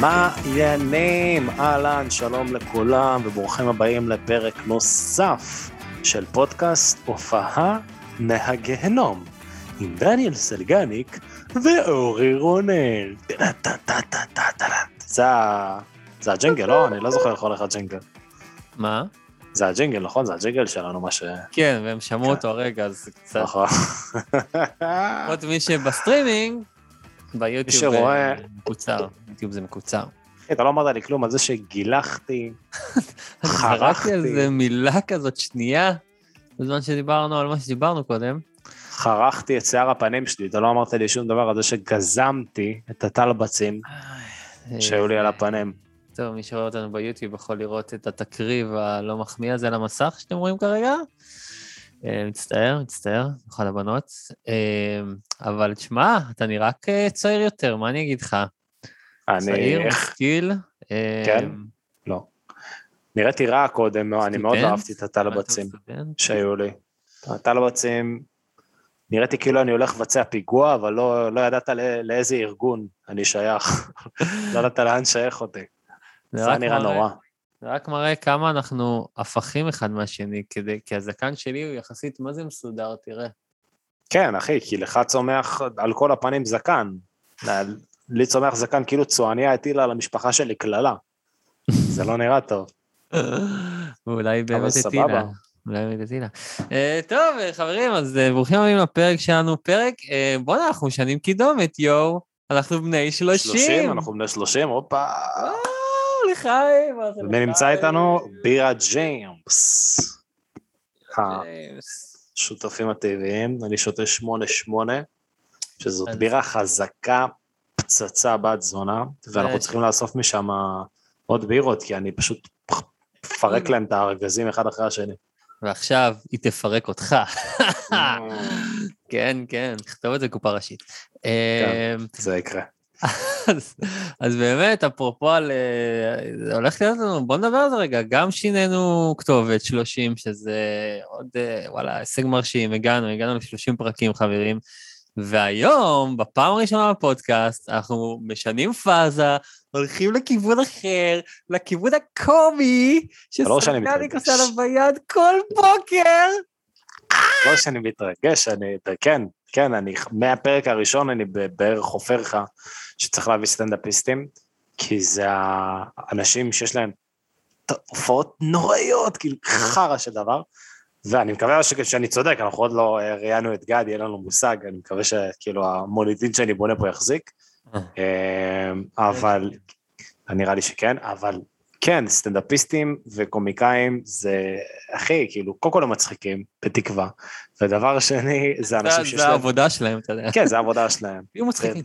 מה העניינים? אהלן, שלום לכולם וברוכים הבאים לפרק נוסף של פודקאסט הופעה מהגיהנום עם דניאל סלגניק ואורי רונן. זה זה הג'ינגל, לא? אני לא זוכר איך הולך הג'ינגל. מה? זה הג'ינגל, נכון? זה הג'ינגל שלנו, מה ש... כן, והם שמעו אותו הרגע, אז קצת... נכון. לפחות מי שבסטרימינג, ביוטיוב שרואה- אה, מקוצר, ביוטיוב זה מקוצר. אתה לא אמרת לי כלום על זה שגילחתי, חרכתי. זרקתי איזה מילה כזאת שנייה, בזמן שדיברנו על מה שדיברנו קודם. חרכתי את שיער הפנים שלי, אתה לא אמרת לי שום דבר על זה שגזמתי את הטלבצים שהיו לי על הפנים. טוב, מי שרואה אותנו ביוטיוב יכול לראות את התקריב הלא מחמיא הזה על המסך שאתם רואים כרגע. אה, מצטער, מצטער, בכל הבנות. אה, אבל תשמע, אתה נראה כצעיר יותר, מה אני אגיד לך? אני, צעיר, משכיל. אה, כן? לא. נראיתי רע קודם, מאוד, אני מאוד? אהבתי את הטלבצים? שהיו לי. הטלבצים, נראיתי כאילו אני הולך לבצע פיגוע, אבל לא, לא ידעת לא, לאיזה ארגון אני שייך. לא ידעת לאן שייך אותי. זה היה נראה נורא. זה רק מראה כמה אנחנו הפכים אחד מהשני, כדי, כי הזקן שלי הוא יחסית, מה זה מסודר, תראה. כן, אחי, כי לך צומח על כל הפנים זקן. לי צומח זקן כאילו צועניה הטילה על המשפחה שלי קללה. זה לא נראה טוב. ואולי באמת. הטילה. אולי באמת הטילה. אה, טוב, אה, חברים, אז אה, ברוכים הבאים לפרק שלנו. פרק, אה, בואנה, אנחנו משנים קידומת, יואו. אנחנו בני 30. 30, אנחנו בני 30, הופה. לחיים. מה זה ומי נמצא לחיים? איתנו? בירה ג'יימס. השותפים הטבעיים, אני שותה 8-8, שזאת בירה חזקה, פצצה בת זונה, ואנחנו זה- צריכים לאסוף משם עוד בירות, כי אני פשוט מפרק להם את הארגזים אחד אחרי השני. ועכשיו היא תפרק אותך. כן, כן, נכתוב את זה קופה ראשית. כן. זה יקרה. אז, אז באמת, אפרופו על... אה, זה הולך להיות לנו, בוא נדבר על זה רגע. גם שינינו כתובת 30, שזה עוד, אה, וואלה, הישג מרשים, הגענו, הגענו ל-30 פרקים, חברים. והיום, בפעם הראשונה בפודקאסט, אנחנו משנים פאזה, הולכים לכיוון אחר, לכיוון הקומי, מתרגש. עושה עליו ביד כל בוקר. לא שאני מתרגש, אני, כן, כן, אני, מהפרק הראשון אני בערך חופר לך שצריך להביא סטנדאפיסטים, כי זה האנשים שיש להם הופעות נוראיות, כאילו חרא של דבר, ואני מקווה ש- שאני צודק, אנחנו עוד לא אה, ראיינו את גד, יהיה לנו מושג, אני מקווה שכאילו המוניטין שאני בונה פה יחזיק, אה, אבל, נראה לי שכן, אבל כן, סטנדאפיסטים וקומיקאים זה, אחי, כאילו, קודם כל הם מצחיקים, בתקווה, ודבר שני, זה אנשים זה שיש זה להם... העבודה שלהם, אתה יודע. כן, זה העבודה שלהם. יהיו מצחיקים.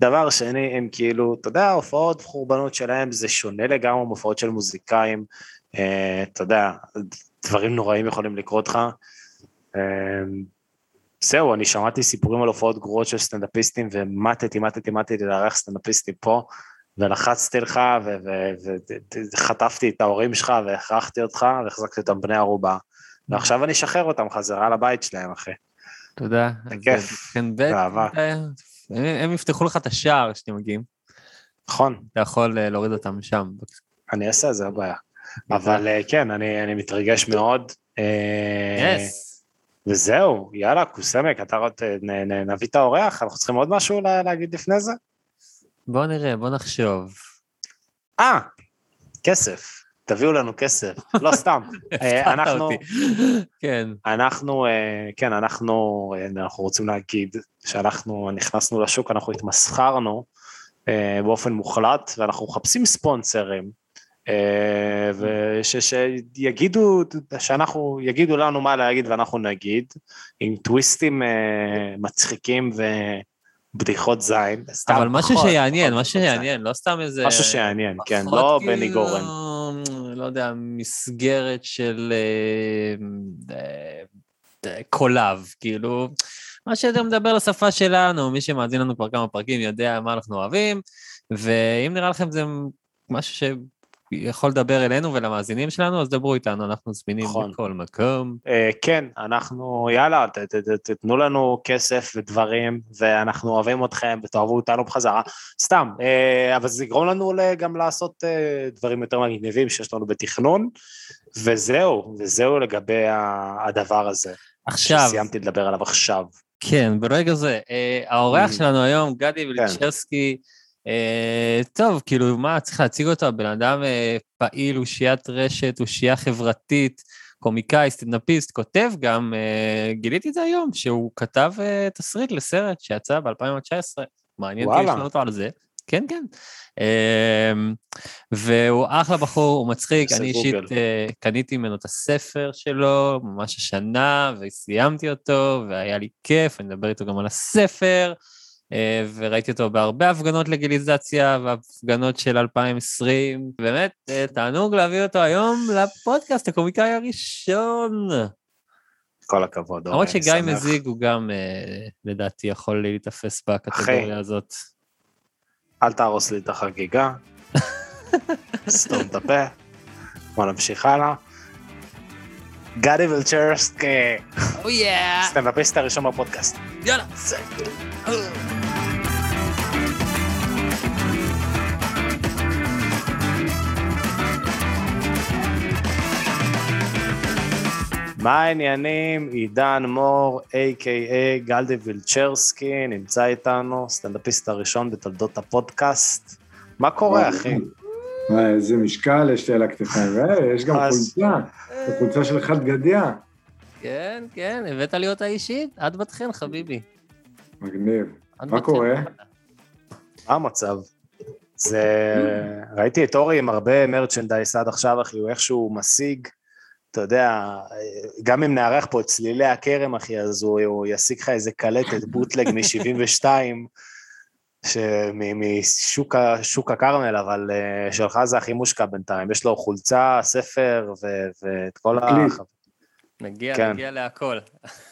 דבר שני, הם כאילו, אתה יודע, ההופעות חורבנות שלהם זה שונה לגמרי מהופעות של מוזיקאים, אה, אתה יודע, דברים נוראים יכולים לקרות לך. אה, זהו, אני שמעתי סיפורים על הופעות גרועות של סטנדאפיסטים, ומטתי, מטתי, מטתי לארח סטנדאפיסטים פה, ולחצתי לך, וחטפתי את ההורים שלך, והכרחתי אותך, והחזקתי אותם בני ערובה. ועכשיו אני אשחרר אותם חזרה לבית שלהם, אחי. תודה. זה אז כיף, כן, באהבה. אה, הם יפתחו לך את השער כשאתם מגיעים. נכון, אתה יכול אה, להוריד אותם שם. אני אעשה, זה הבעיה. אבל אה, כן, אני, מתרגש מאוד. וזהו, יאללה, קוסמק, אתה נביא את האורח, אנחנו צריכים עוד משהו לה, להגיד לפני זה? בוא נראה, בוא נחשוב. אה, כסף, תביאו לנו כסף, לא סתם. אה, אנחנו. כן, אנחנו, אה, כן, אנחנו, אה, אנחנו רוצים להגיד שאנחנו נכנסנו לשוק, אנחנו התמסחרנו באופן מוחלט, ואנחנו מחפשים ספונסרים, ושיגידו, שאנחנו, יגידו לנו מה להגיד ואנחנו נגיד, עם טוויסטים מצחיקים ובדיחות זין. סתם אבל משהו שיעניין, משהו בדיחות. שיעניין, לא סתם איזה... משהו שיעניין, כן, לא כאילו, בני גורן. לא יודע, מסגרת של אה, אה, אה, קולב, כאילו, מה שיותר מדבר לשפה שלנו, מי שמאזין לנו כבר כמה פרקים יודע מה אנחנו אוהבים, ואם נראה לכם זה משהו שיכול לדבר אלינו ולמאזינים שלנו, אז דברו איתנו, אנחנו זמינים נכון. בכל מקום. אה, כן, אנחנו, יאללה, ת- ת- ת- תתנו לנו כסף ודברים, ואנחנו אוהבים אתכם ותאהבו אותנו בחזרה. סתם, אה, אבל זה יגרום לנו גם לעשות אה, דברים יותר מגניבים שיש לנו בתכנון, וזהו, וזהו לגבי הדבר הזה. עכשיו, שסיימתי לדבר עליו עכשיו. כן, ברגע זה. אה, האורח Mm. שלנו היום, גדי כן. וילצ'רסקי, אה, טוב, כאילו, מה, צריך להציג אותו? הבן אדם אה, פעיל, אושיית רשת, אושייה חברתית, קומיקאי, סטנדאפיסט, כותב גם, אה, גיליתי את זה היום, שהוא כתב אה, תסריט לסרט שיצא ב-2019, מעניין אותי. לשאול אותו על זה. כן, כן. אה, והוא אחלה בחור, הוא מצחיק, אני אישית. אה, קניתי ממנו את הספר שלו ממש השנה, וסיימתי אותו, והיה לי כיף, אני מדבר איתו גם על הספר, וראיתי אותו בהרבה הפגנות לגיליזציה והפגנות של 2020. באמת, אה, תענוג להביא אותו היום לפודקאסט, הקומיקאי הראשון. כל הכבוד, למרות אורן, שגיא שמח. מזיג הוא גם, אה, לדעתי, יכול להיתפס בקטגוריה הזאת. אל תהרוס לי את החגיגה, סתום את הפה, בוא נמשיך הלאה. גדי וילצ'רסקי, יא! סטנדאפיסט הראשון בפודקאסט. יאללה. מה העניינים? עידן מור, a.k.a גלדי וילצ'רסקי, נמצא איתנו, סטנדאפיסט הראשון בתולדות הפודקאסט. מה קורה, אחי? וואי, איזה משקל יש לי על הכתפיים, ויש גם אז- חולצה, זו חולצה של חד גדיה. כן, כן, הבאת לי אותה אישית? עד בת חן, חביבי. מגניב. מה. קורה? מה המצב? זה... ראיתי את אורי עם הרבה מרצ'נדייס עד עכשיו, אחי, הוא איכשהו משיג, אתה יודע, גם אם נארח פה את צלילי הכרם, אחי, אז הוא, הוא ישיג לך איזה קלטת בוטלג מ-72, משוק הכרמל, אבל אה, שלך זה הכי מושקע בינתיים. יש לו חולצה, ספר ו- ואת כל ה... נגיע, כן. נגיע להכל.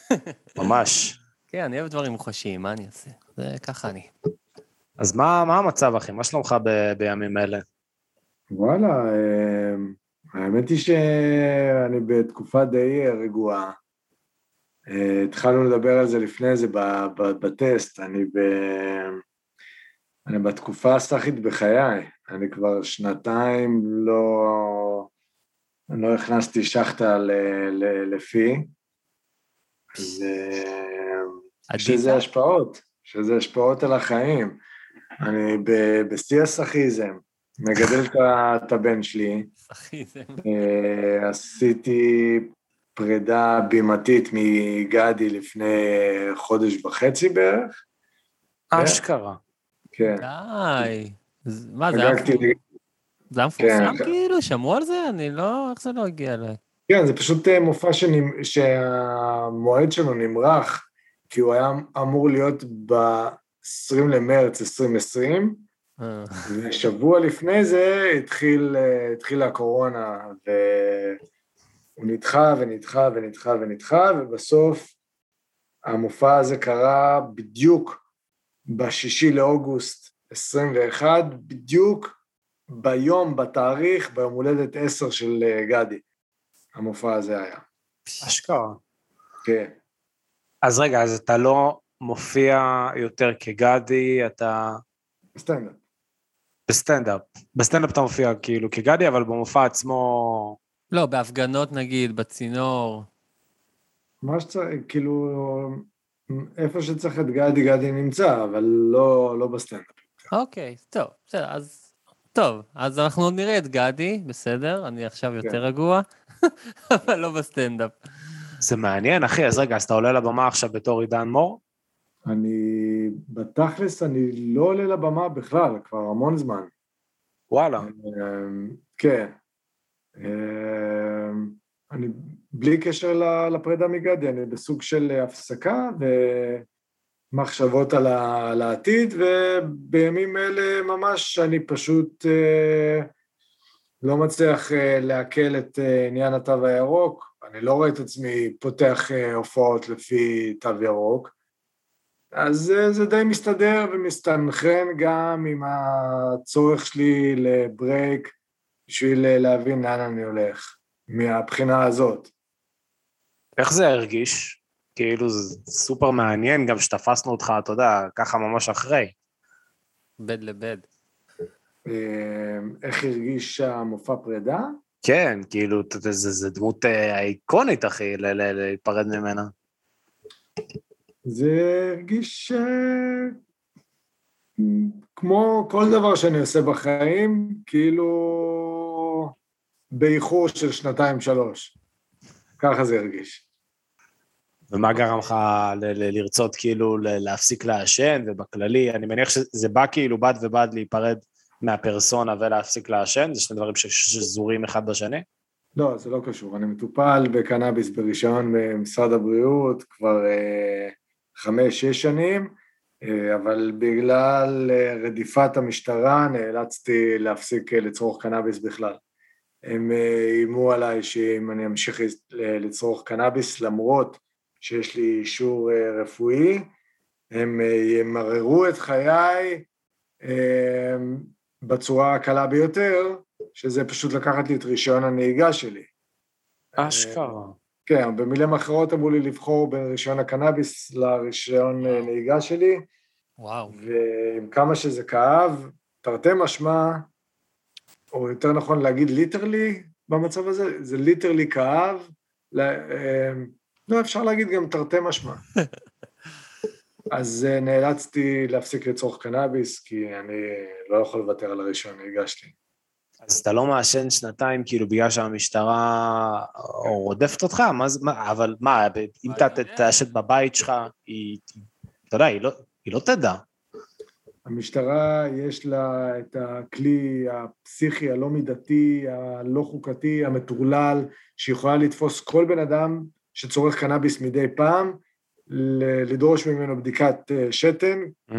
ממש. כן, אני אוהב דברים מוחשיים, מה אני אעשה? זה ככה אני. אז מה, מה המצב, אחי? מה שלומך ב- בימים אלה? וואלה, אה, האמת היא שאני בתקופה די אה, רגועה. אה, התחלנו לדבר על זה לפני זה בטסט, אני ב... אני בתקופה הסאחית בחיי, אני כבר שנתיים לא, לא הכנסתי שחטה ל- ל- לפי, אז אה, יש לזה עדיף? השפעות, יש לזה השפעות על החיים. אני ב- בשיא הסאחיזם, מגדל את הבן שלי, אחי, זה... אה, עשיתי פרידה בימתית מגדי לפני חודש וחצי בערך. אשכרה. כן. די. מה, זה היה חגגתי, לי- זה היה מפורסם כן. כאילו? שמעו על זה? אני לא... איך זה לא הגיע אליי? כן, זה פשוט אה, מופע שהמועד שלו נמרח, כי הוא היה אמור להיות ב-20 למרץ 2020, אה, ושבוע לפני זה התחיל, אה, התחילה הקורונה, והוא נדחה ונדחה ונדחה ונדחה, ובסוף המופע הזה קרה בדיוק בשישי לאוגוסט 21, בדיוק ביום, בתאריך, ביום הולדת 10 של אה, גדי. המופע הזה היה. אשכרה. כן. אז רגע, אז אתה לא מופיע יותר כגדי, אתה סטנדאפ. בסטנדאפ. בסטנדאפ אתה מופיע כאילו כגדי, אבל במופע עצמו... לא, בהפגנות נגיד, בצינור. מה שצריך, כאילו, איפה שצריך את גדי, גדי נמצא, אבל לא, לא בסטנדאפ. אוקיי, טוב, בסדר, אז... טוב, אז אנחנו עוד נראה את גדי, בסדר? אני עכשיו יותר כן. רגוע, אבל לא בסטנדאפ. זה מעניין, אחי, אז רגע, אז אתה עולה לבמה עכשיו בתור עידן מור? אני בתכלס אני לא עולה לבמה בכלל, כבר המון זמן. וואלה. אמ, כן. אמ, אני בלי קשר לפרידה מגדי, אני בסוג של הפסקה ומחשבות על, ה- על העתיד, ובימים אלה ממש אני פשוט אה, לא מצליח אה, לעכל את אה, עניין התו הירוק. אני לא רואה את עצמי פותח הופעות לפי תו ירוק. אז אה, זה די מסתדר ומסתנכרן גם עם הצורך שלי לברייק בשביל אה, להבין לאן אני הולך, מהבחינה הזאת. איך זה הרגיש? כאילו זה סופר מעניין גם שתפסנו אותך, אתה יודע, ככה ממש אחרי. בד לבד. אה, איך הרגיש המופע פרידה? כן, כאילו, זה, זה דמות אה, איקונית, אחי, ל- ל- להיפרד ממנה. זה הרגיש אה, כמו כל דבר שאני עושה בחיים, כאילו באיחור של שנתיים-שלוש. ככה זה הרגיש. ומה גרם לך לרצות כאילו להפסיק לעשן, ובכללי, אני מניח שזה בא כאילו בד ובד להיפרד מהפרסונה ולהפסיק לעשן, זה שני דברים שזורים אחד בשני? לא, זה לא קשור. אני מטופל בקנאביס ברישיון במשרד הבריאות כבר אה, חמש-שש שנים, אה, אבל בגלל אה, רדיפת המשטרה נאלצתי להפסיק אה, לצרוך קנאביס בכלל. הם איימו עליי שאם אני אמשיך לצרוך קנאביס למרות שיש לי אישור רפואי, הם ימררו את חיי בצורה הקלה ביותר, שזה פשוט לקחת לי את רישיון הנהיגה שלי. אשכרה. כן, במילים אחרות אמרו לי לבחור בין רישיון הקנאביס לרישיון אה, נהיגה שלי, וואו. ועם כמה שזה כאב, תרתי משמע, או יותר נכון להגיד literally במצב הזה, זה literally כאב, ל- אה, לא, אפשר להגיד גם תרתי משמע. אז אה, נאלצתי להפסיק לצרוך קנאביס, כי אני לא יכול לוותר על הרישיון נהיגה שלי. אז אתה לא מעשן שנתיים כאילו בגלל שהמשטרה רודפת אותך? מה זה, מה, אבל מה, אם אתה ת- תעשן בבית שלך, היא, אתה יודע, היא לא, היא לא תדע. המשטרה יש לה את הכלי הפסיכי הלא מידתי, הלא חוקתי, המטורלל, שיכולה לתפוס כל בן אדם שצורך קנאביס מדי פעם, ל- לדרוש ממנו בדיקת אה, שתן, Mm.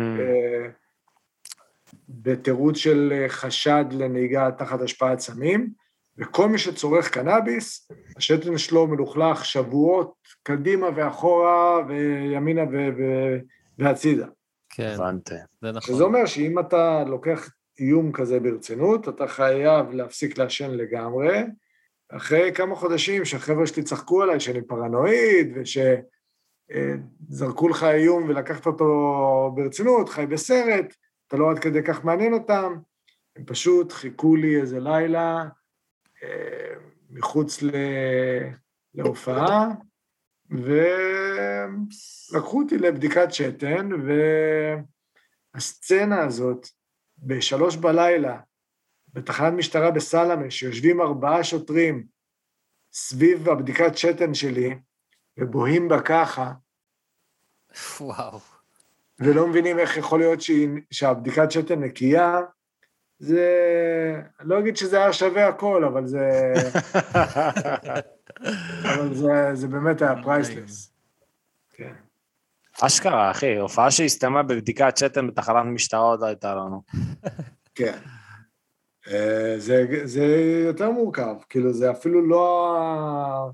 אה, בתירוץ של אה, חשד לנהיגה תחת השפעת סמים, וכל מי שצורך קנאביס, השתן שלו מלוכלך שבועות קדימה ואחורה וימינה ו- ו- והצידה. כן, הבנתי. זה נכון. שזה אומר שאם אתה לוקח איום כזה ברצינות, אתה חייב להפסיק לעשן לגמרי. אחרי כמה חודשים שהחבר'ה שלי צחקו עליי שאני פרנואיד, ושזרקו לך איום ולקחת אותו ברצינות, חי בסרט, אתה לא עד כדי כך מעניין אותם, הם פשוט חיכו לי איזה לילה אה, מחוץ ל... להופעה, ולקחו אותי לבדיקת שתן, והסצנה הזאת, בשלוש בלילה, בתחנת משטרה בסלמה, שיושבים ארבעה שוטרים סביב הבדיקת שתן שלי, ובוהים בה ככה, וואו. ולא מבינים איך יכול להיות שהיא, שהבדיקת שתן נקייה, זה... אני לא אגיד שזה היה שווה הכל, אבל זה... אבל זה, זה באמת היה פרייסלס. כן. אשכרה, אחי, הופעה שהסתיימה בבדיקת שתן בתחנת משטרה עוד לא הייתה לנו. כן. אה, זה, זה יותר מורכב, כאילו זה אפילו לא,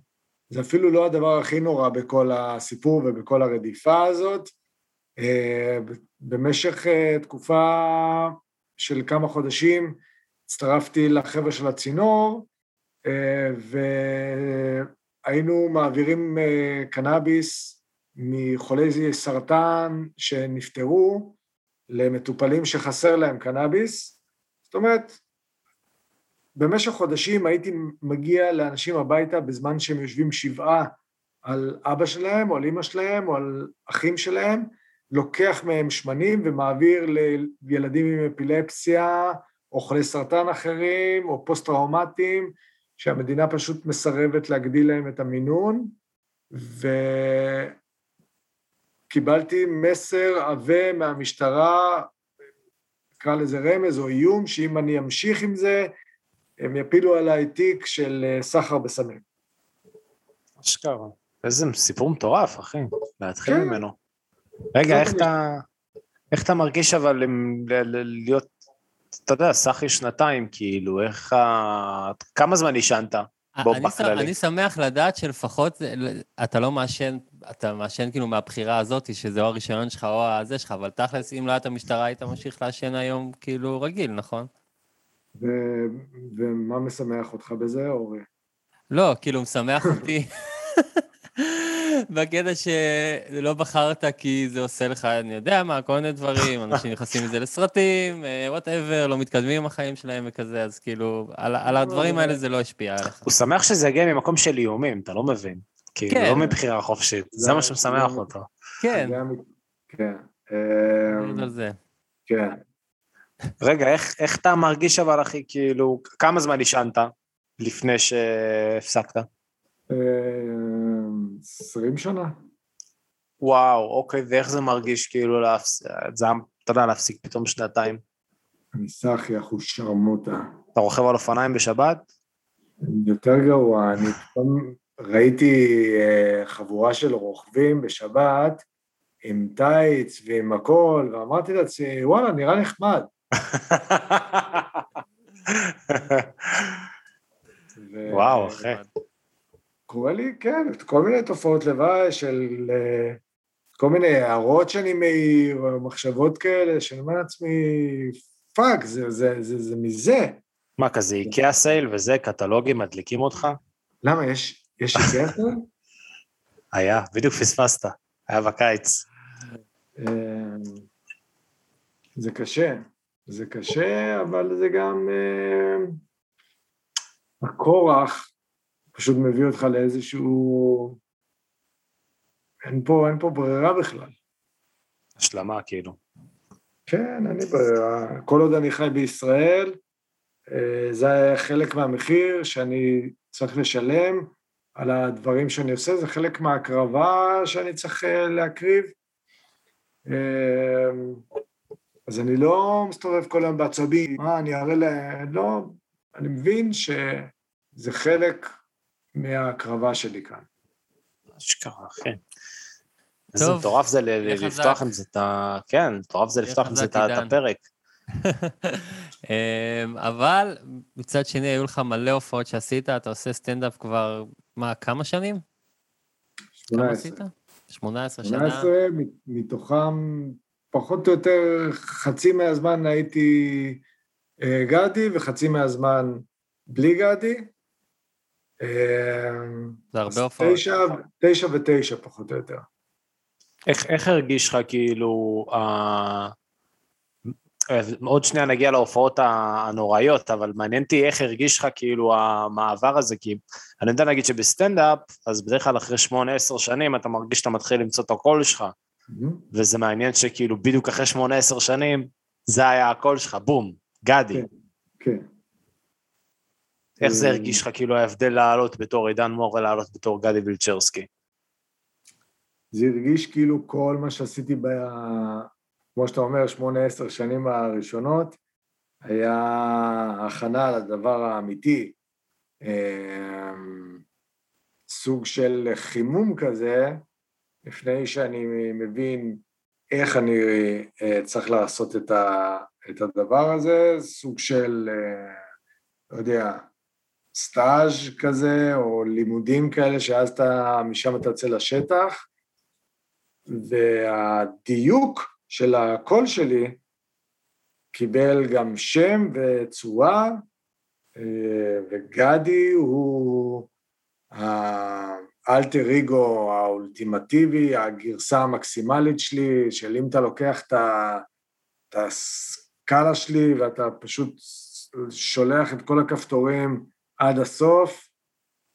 זה אפילו לא הדבר הכי נורא בכל הסיפור ובכל הרדיפה הזאת. אה, במשך אה, תקופה של כמה חודשים הצטרפתי לחבר'ה של הצינור, אה, והיינו מעבירים קנאביס מחולי סרטן שנפטרו למטופלים שחסר להם קנאביס. זאת אומרת, במשך חודשים הייתי מגיע לאנשים הביתה בזמן שהם יושבים שבעה על אבא שלהם או על אמא שלהם או על אחים שלהם, לוקח מהם שמנים ומעביר לילדים עם אפילפסיה או חולי סרטן אחרים או פוסט-טראומטיים, שהמדינה פשוט מסרבת להגדיל להם את המינון, וכאילו קיבלתי מסר עבה מהמשטרה, נקרא לזה רמז או איום, שאם אני אמשיך עם זה, הם יפילו עליי תיק של אה, סחר בסמים. אשכרה. איזה סיפור מטורף, אחי, להתחיל כן. ממנו. רגע, איך זאת אתה, איך אתה מרגיש אבל עם- ל- ל- להיות, אתה יודע, סחי שנתיים, כאילו, איך ה... כמה זמן עישנת? בוא, אני, ש... בכללי. אני שמח לדעת שלפחות זה- אתה לא מעשן, אתה מעשן כאילו מהבחירה הזאת, שזה או הרישיון שלך או הזה שלך, אבל תכלס, אם לא הייתה משטרה, היית ממשיך לעשן היום כאילו רגיל, נכון? ו... ומה משמח אותך בזה, אורי? לא, כאילו, משמח אותי בקטע שלא בחרת כי זה עושה לך, אני יודע מה, כל מיני דברים, אנשים נכנסים מזה לסרטים, וואטאבר, לא מתקדמים עם החיים שלהם וכזה, אז כאילו, על, על הדברים האלה זה לא השפיע עליך. הוא שמח שזה יגיע ממקום של איומים, אתה לא מבין. כאילו, כן. לא מבחירה חופשית, זה מה שמשמח זה- אותו. כן, כן. אמ, על זה. כן. רגע, איך, איך אתה מרגיש אבל, אחי, כאילו, כמה זמן עישנת לפני שהפסקת? אמ, עשרים שנה. וואו, אוקיי, ואיך זה מרגיש כאילו להפסיק, זה, אתה יודע, להפסיק פתאום שנתיים? אני סחי אחושרמוטה. אתה רוכב על אופניים בשבת? יותר גרוע, אני פתאום ראיתי אה, חבורה של רוכבים בשבת עם טייץ ועם הכל, ואמרתי לעצמי, וואלה, נראה נחמד. וואו, אחי. קורה לי, כן, כל מיני תופעות לוואי של אה, כל מיני הערות שאני מעיר, או מחשבות כאלה, שאני אומר לעצמי, fuck, זה, זה, זה, זה מזה. מה, כזה איקאה sale וזה, קטלוגים מדליקים אותך? למה, יש, יש איקאה כאלה? היה, בדיוק פספסת, היה בקיץ. אמ, זה קשה, זה קשה, אבל זה גם... אמ, הכורח פשוט מביא אותך לאיזשהו... אין פה, אין פה ברירה בכלל. השלמה, כאילו. כן, אין לי ברירה. כל עוד אני חי בישראל, אה, זה היה חלק מהמחיר שאני צריך לשלם על הדברים שאני עושה, זה חלק מההקרבה שאני צריך אה, להקריב. אה, אז אני לא מסתובב כל היום בעצבים, מה, אני אראה להם, לא, אני מבין שזה חלק מההקרבה שלי כאן. אשכרה, אחי. איזה מטורף זה. לפתוח עם זה את ה... כן, מטורף זה לפתוח עם זה את. הפרק. אמ, אבל מצד שני, היו לך מלא הופעות שעשית, אתה עושה סטנדאפ כבר, מה, כמה שנים? כמה 18. עשית? 18 שנה? 18, מתוכם פחות או יותר חצי מהזמן הייתי אה, גדי וחצי מהזמן בלי גדי. אה, זה הרבה הופעות. תשע, תשע ותשע פחות או יותר. איך, איך הרגיש לך כאילו, אה, עוד שנייה נגיע להופעות הנוראיות, אבל מעניין אותי איך הרגיש לך כאילו המעבר הזה, כי אני יודע להגיד שבסטנדאפ, אז בדרך כלל אחרי שמונה עשר שנים אתה מרגיש שאתה מתחיל למצוא את הקול שלך, וזה מעניין שכאילו בדיוק אחרי שמונה עשר שנים, זה היה הקול שלך, בום, גדי. כן. כן. איך זה אה, הרגיש לך כאילו ההבדל לעלות בתור עידן מור ולעלות בתור גדי וילצ'רסקי? זה הרגיש כאילו כל מה שעשיתי, ב... כמו שאתה אומר, שמונה, עשר שנים הראשונות, היה הכנה לדבר האמיתי. אמ, סוג של חימום כזה, לפני שאני מבין איך אני אה, צריך לעשות את, הדבר הזה, סוג של, אה, לא יודע, סטאז' כזה, או לימודים כאלה, שאז אתה, משם אתה יוצא לשטח, והדיוק של הקול שלי קיבל גם שם וצורה, אה, וגדי הוא האלטר אגו האולטימטיבי, הגרסה המקסימלית שלי, של אם אתה לוקח את הסקאלה שלי ואתה פשוט שולח את כל הכפתורים עד הסוף,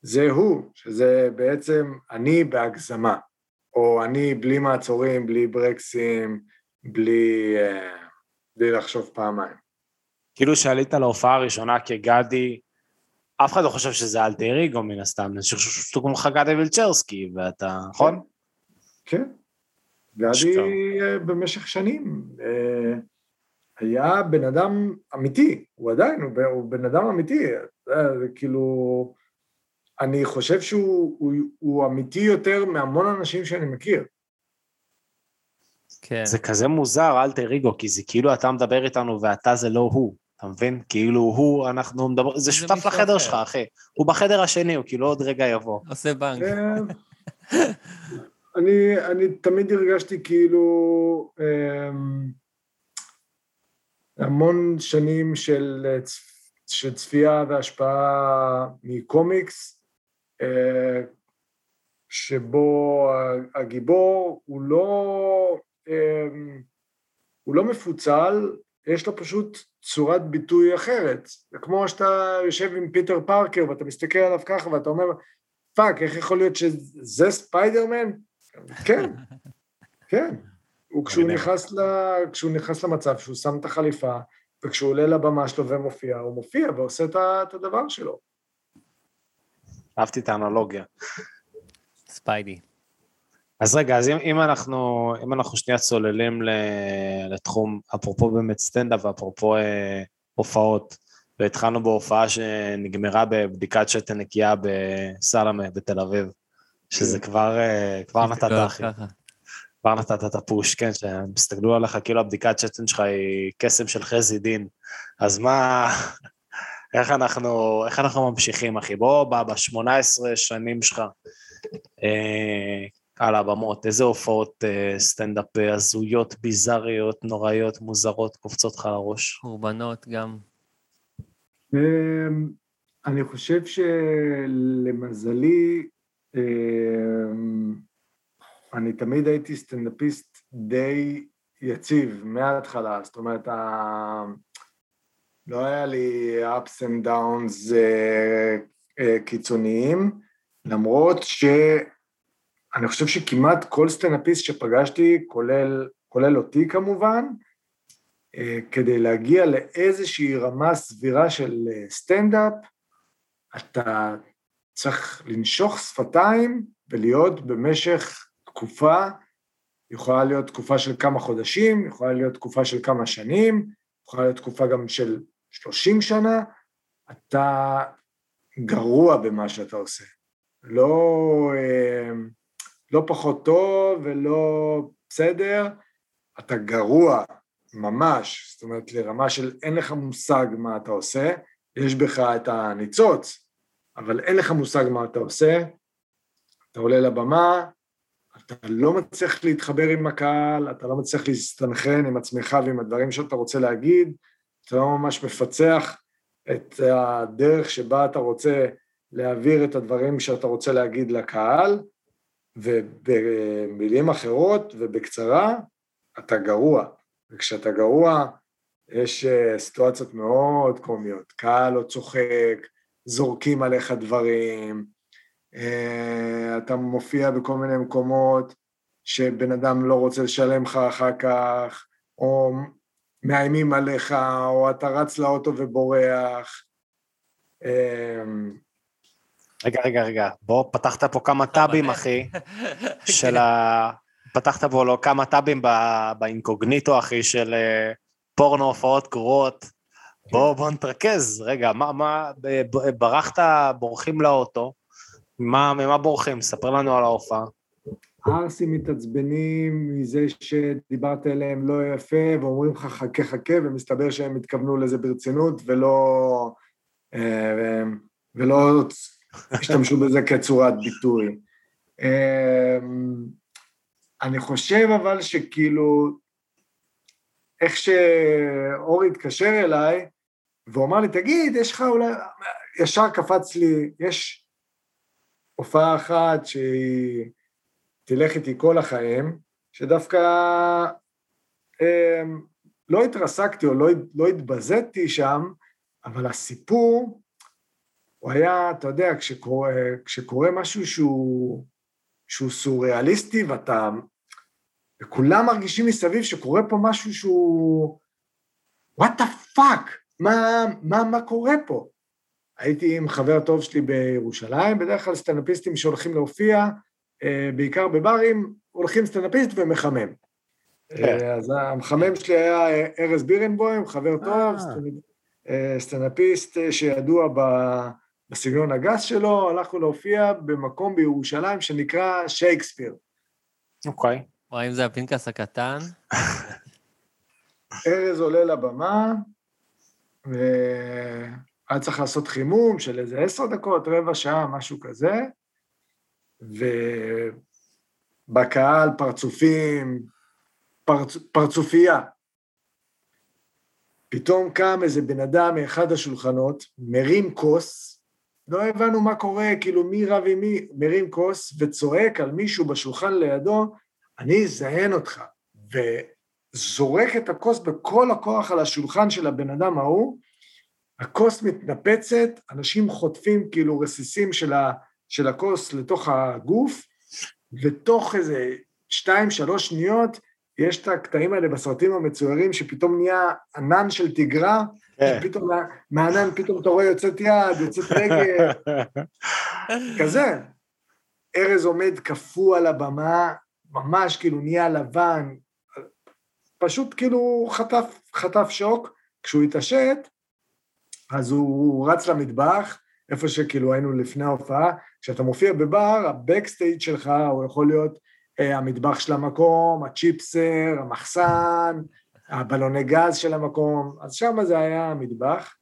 זה הוא, שזה בעצם אני בהגזמה. או אני בלי מעצורים, בלי ברקסים, בלי, אה, בלי לחשוב פעמיים. כאילו שעלית להופעה הראשונה כגדי, אף אחד לא חושב שזה אלטר אגו מן הסתם, אני חושב שהוא כמוך גדי וילצ'רסקי, ואתה, נכון? כן. אשכרה. אה, במשך שנים אה, היה בן אדם אמיתי, הוא עדיין, הוא, בן אדם אמיתי, זה כאילו, אני חושב שהוא הוא, הוא אמיתי יותר מהמון אנשים שאני מכיר. כן. זה כזה מוזר, אלטר אגו, כי זה כאילו אתה מדבר איתנו ואתה זה לא הוא, אתה מבין? כאילו הוא, אנחנו מדברים, זה זה שותף לחדר. שלך, אחי. הוא בחדר השני, הוא כאילו עוד רגע יבוא. עושה בנק. אה, אני, אני תמיד הרגשתי כאילו אמ, המון שנים של, אה, צ- של צפייה והשפעה מקומיקס, אה, שבו הגיבור הוא לא, אמ, הוא לא מפוצל, יש לו פשוט צורת ביטוי אחרת. זה כמו שאתה יושב עם פיטר פארקר ואתה מסתכל עליו ככה ואתה אומר, fuck, איך יכול להיות שזה ספיידרמן? כן, כן. הוא כשהוא מגניב. נכנס, ל... נכנס למצב שהוא שם את החליפה, וכשהוא עולה לבמה שלו ומופיע, הוא מופיע ועושה את הדבר שלו. אהבתי את האנלוגיה. ספיידי. אז רגע, אז אם, אם אנחנו, אם אנחנו שנייה צוללים לתחום, אפרופו באמת סטנדאפ ואפרופו אה, הופעות, והתחלנו בהופעה שנגמרה בבדיקת שתן נקייה בסלמה בתל אביב, שזה כבר, אה, כבר נתת, אחי. כבר נתת את הפוש, כן, שהם הסתכלו עליך כאילו הבדיקת שתן שלך היא קסם של חזי דין, אז מה, איך אנחנו, איך אנחנו ממשיכים, אחי? בוא, ב-18 שנים שלך, אה, על הבמות, איזה הופעות אה, סטנדאפ אה, הזויות, ביזריות, נוראיות, מוזרות, קופצות לך לראש? קורבנות גם. אמ, אני חושב שלמזלי, אמ, אני תמיד הייתי סטנדאפיסט די יציב מההתחלה, זאת אומרת, ה- לא היה לי ups and downs אה, אה, קיצוניים, למרות שאני חושב שכמעט כל סטנדאפיסט שפגשתי, כולל, כולל אותי כמובן, אה, כדי להגיע לאיזושהי רמה סבירה של סטנדאפ, אתה צריך לנשוך שפתיים ולהיות במשך תקופה, יכולה להיות תקופה של כמה חודשים, יכולה להיות תקופה של כמה שנים, יכולה להיות תקופה גם של 30 שנה, אתה גרוע במה שאתה עושה. לא, אה, לא פחות טוב ולא בסדר, אתה גרוע ממש, זאת אומרת לרמה של אין לך מושג מה אתה עושה, יש בך את הניצוץ, אבל אין לך מושג מה אתה עושה, אתה עולה לבמה, אתה לא מצליח להתחבר עם הקהל, אתה לא מצליח להסתנכרן עם עצמך ועם הדברים שאתה רוצה להגיד, אתה לא ממש מפצח את הדרך שבה אתה רוצה להעביר את הדברים שאתה רוצה להגיד לקהל, ובמילים אחרות ובקצרה, אתה גרוע. וכשאתה גרוע, יש אה, סיטואציות מאוד קומיות. קהל לא צוחק, זורקים עליך דברים, אתה מופיע בכל מיני מקומות שבן אדם לא רוצה לשלם לך אחר כך, או מאיימים עליך, או אתה רץ לאוטו ובורח. אה, רגע, רגע, רגע, בוא, פתחת פה כמה טאבים, אחי, של ה... פתחת פה לו כמה טאבים באינקוגניטו, אחי, של אה, פורנו הופעות גרועות. בוא, בוא נתרכז. רגע, מה, מה, ברחת, בורחים לאוטו, מה, ממה בורחים? ספר לנו על ההופעה. ערסים מתעצבנים מזה שדיברת אליהם לא יפה, ואומרים לך חכה חכה, ומסתבר שהם התכוונו לזה ברצינות, ולא, אה, ולא השתמשו בזה כצורת ביטוי. אה, אני חושב אבל שכאילו, איך שאורי התקשר אליי, והוא אמר לי, תגיד, יש לך אולי... ישר קפץ לי, יש הופעה אחת שהיא תלך איתי כל החיים, שדווקא אה, לא התרסקתי או לא, לא התבזיתי שם, אבל הסיפור, הוא היה, אתה יודע, כשקורה, כשקורה משהו שהוא, שהוא סוריאליסטי ואתה... וכולם מרגישים מסביב שקורה פה משהו שהוא... the fuck? מה, מה, מה קורה פה? הייתי עם חבר טוב שלי בירושלים, בדרך כלל סטנדאפיסטים שהולכים להופיע, בעיקר בברים, הולכים סטנדאפיסט ומחמם. כן. אה, אז המחמם שלי היה אה, ארז בירנבוים, חבר טוב, אה. סטנד- אה, סטנדאפיסט אה, שידוע בסגנון הגס שלו, הלכנו להופיע במקום בירושלים שנקרא שייקספיר. אוקיי. וואי, אם זה הפנקס הקטן, ארז עולה לבמה, והיה צריך לעשות חימום של איזה עשר דקות, רבע שעה, משהו כזה, ובקהל פרצופים, פרצ... פרצופייה. פתאום קם איזה בן אדם מאחד השולחנות, מרים כוס, לא הבנו מה קורה, כאילו מי רב עם מי, מרים כוס וצועק על מישהו בשולחן לידו, אני אזיין אותך. וזורק את הכוס בכל הכוח על השולחן של הבן אדם ההוא, הכוס מתנפצת, אנשים חוטפים כאילו רסיסים של, ה, של הכוס לתוך הגוף, ותוך איזה שתיים, שלוש שניות, יש את הקטעים האלה בסרטים המצוירים, שפתאום נהיה ענן של תגרה, כן. פתאום מה- מהענן פתאום אתה רואה יוצאת יד, יוצאת רגל, כזה. ארז עומד קפוא על הבמה, ממש כאילו נהיה לבן, פשוט כאילו חטף, חטף שוק. כשהוא התעשת, אז הוא, הוא רץ למטבח, איפה שכאילו היינו לפני ההופעה. כשאתה מופיע בבר, הבקסטייג' שלך הוא יכול להיות אה, המטבח של המקום, הצ'יפסר, המחסן, הבלוני גז של המקום, אז שם זה היה המטבח,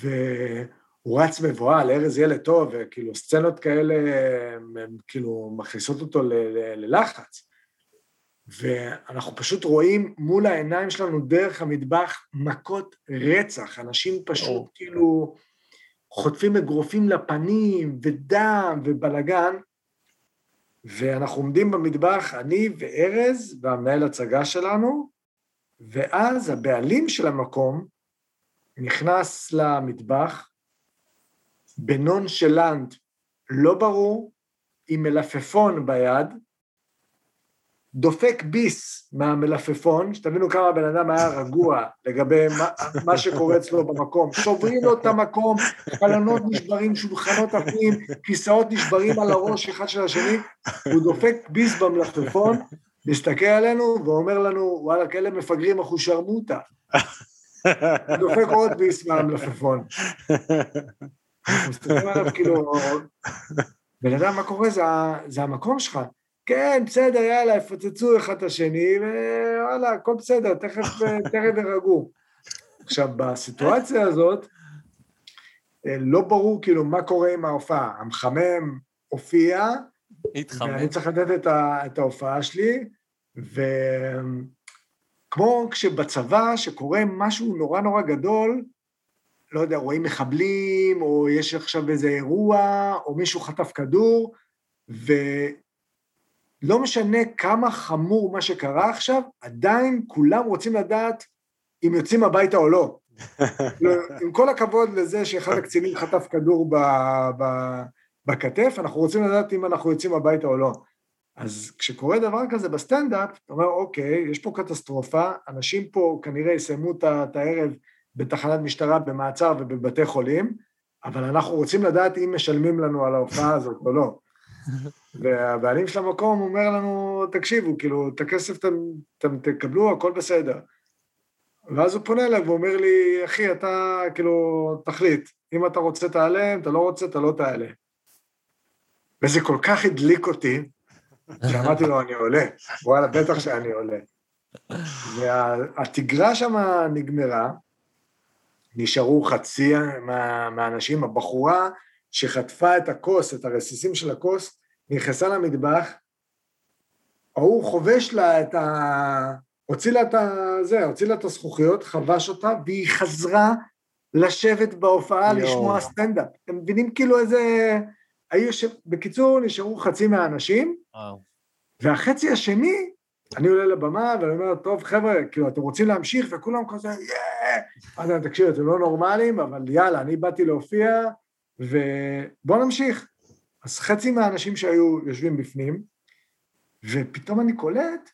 והוא רץ מבוהל, ארז ילד טוב, וכאילו סצנות כאלה, הם, הם כאילו מכניסות אותו ללחץ. ואנחנו פשוט רואים מול העיניים שלנו דרך המטבח מכות רצח, אנשים פשוט או. כאילו חוטפים אגרופים לפנים, ודם, ובלגן, ואנחנו עומדים במטבח, אני וארז והמנהל הצגה שלנו, ואז הבעלים של המקום נכנס למטבח. בנונשלנט לא ברור, עם מלפפון ביד, דופק ביס מהמלפפון, שתבינו כמה הבן אדם היה רגוע לגבי מה, מה שקורה אצלו במקום. שוברים לו את המקום, חלונות נשברים, שולחנות עפים, כיסאות נשברים על הראש אחד של השני, הוא דופק ביס במלפפון, מסתכל עלינו ואומר לנו, וואלה, כאלה מפגרים אחושרמוטה. הוא דופק עוד ביס מהמלפפון. מסתכלים עליו כאילו, בן אדם, מה קורה? זה, זה המקום שלך. כן, בסדר, יאללה, יפוצצו אחד את השני, ווואלה, הכל בסדר, תכף, תכף ירגעו. עכשיו, בסיטואציה הזאת, אה, לא ברור כאילו מה קורה עם ההופעה. המחמם הופיע, התחמם. ואני צריך לתת את, ה, את ההופעה שלי, וכמו כשבצבא, שקורה משהו נורא נורא גדול, לא יודע, רואים מחבלים, או יש עכשיו איזה אירוע, או מישהו חטף כדור, ולא משנה כמה חמור מה שקרה עכשיו, עדיין כולם רוצים לדעת אם יוצאים הביתה או לא. לא, עם כל הכבוד לזה שאחד הקצינים חטף כדור ב, ב, בכתף, אנחנו רוצים לדעת אם אנחנו יוצאים הביתה או לא. אז כשקורה דבר כזה בסטנדאפ, אתה אומר, אוקיי, יש פה קטסטרופה, אנשים פה כנראה יסיימו את הערב בתחנת משטרה, במעצר ובבתי חולים, אבל אנחנו רוצים לדעת אם משלמים לנו על ההופעה הזאת או לא. והבעלים של המקום אומר לנו, תקשיבו, כאילו, את הכסף אתם, אתם תקבלו, הכל בסדר. ואז הוא פונה אליי ואומר לי, אחי, אתה כאילו, תחליט, אם אתה רוצה תעלה, אם אתה לא רוצה, אתה לא תעלה. וזה כל כך הדליק אותי, שאמרתי לו, אני עולה. וואלה, בטח שאני עולה. והתגרה שם נגמרה, נשארו חצי מה, מהאנשים, הבחורה שחטפה את הכוס, את הרסיסים של הכוס, נכנסה למטבח, ההוא חובש לה את ה... הוציא לה את ה... זה, הוציא לה את הזכוכיות, חבש אותה, והיא חזרה לשבת בהופעה יואו. לשמוע סטנדאפ. אתם מבינים כאילו איזה... היו יושב... בקיצור, נשארו חצי מהאנשים, וואו. והחצי השני, אני עולה לבמה ואני אומר, טוב, חבר'ה, כאילו, אתם רוצים להמשיך? וכולם כזה, יאה! אז אני, תקשיב, אתם לא נורמלים, אבל יאללה, אני באתי להופיע, ובואו נמשיך. אז חצי מהאנשים שהיו יושבים בפנים, ופתאום אני קולט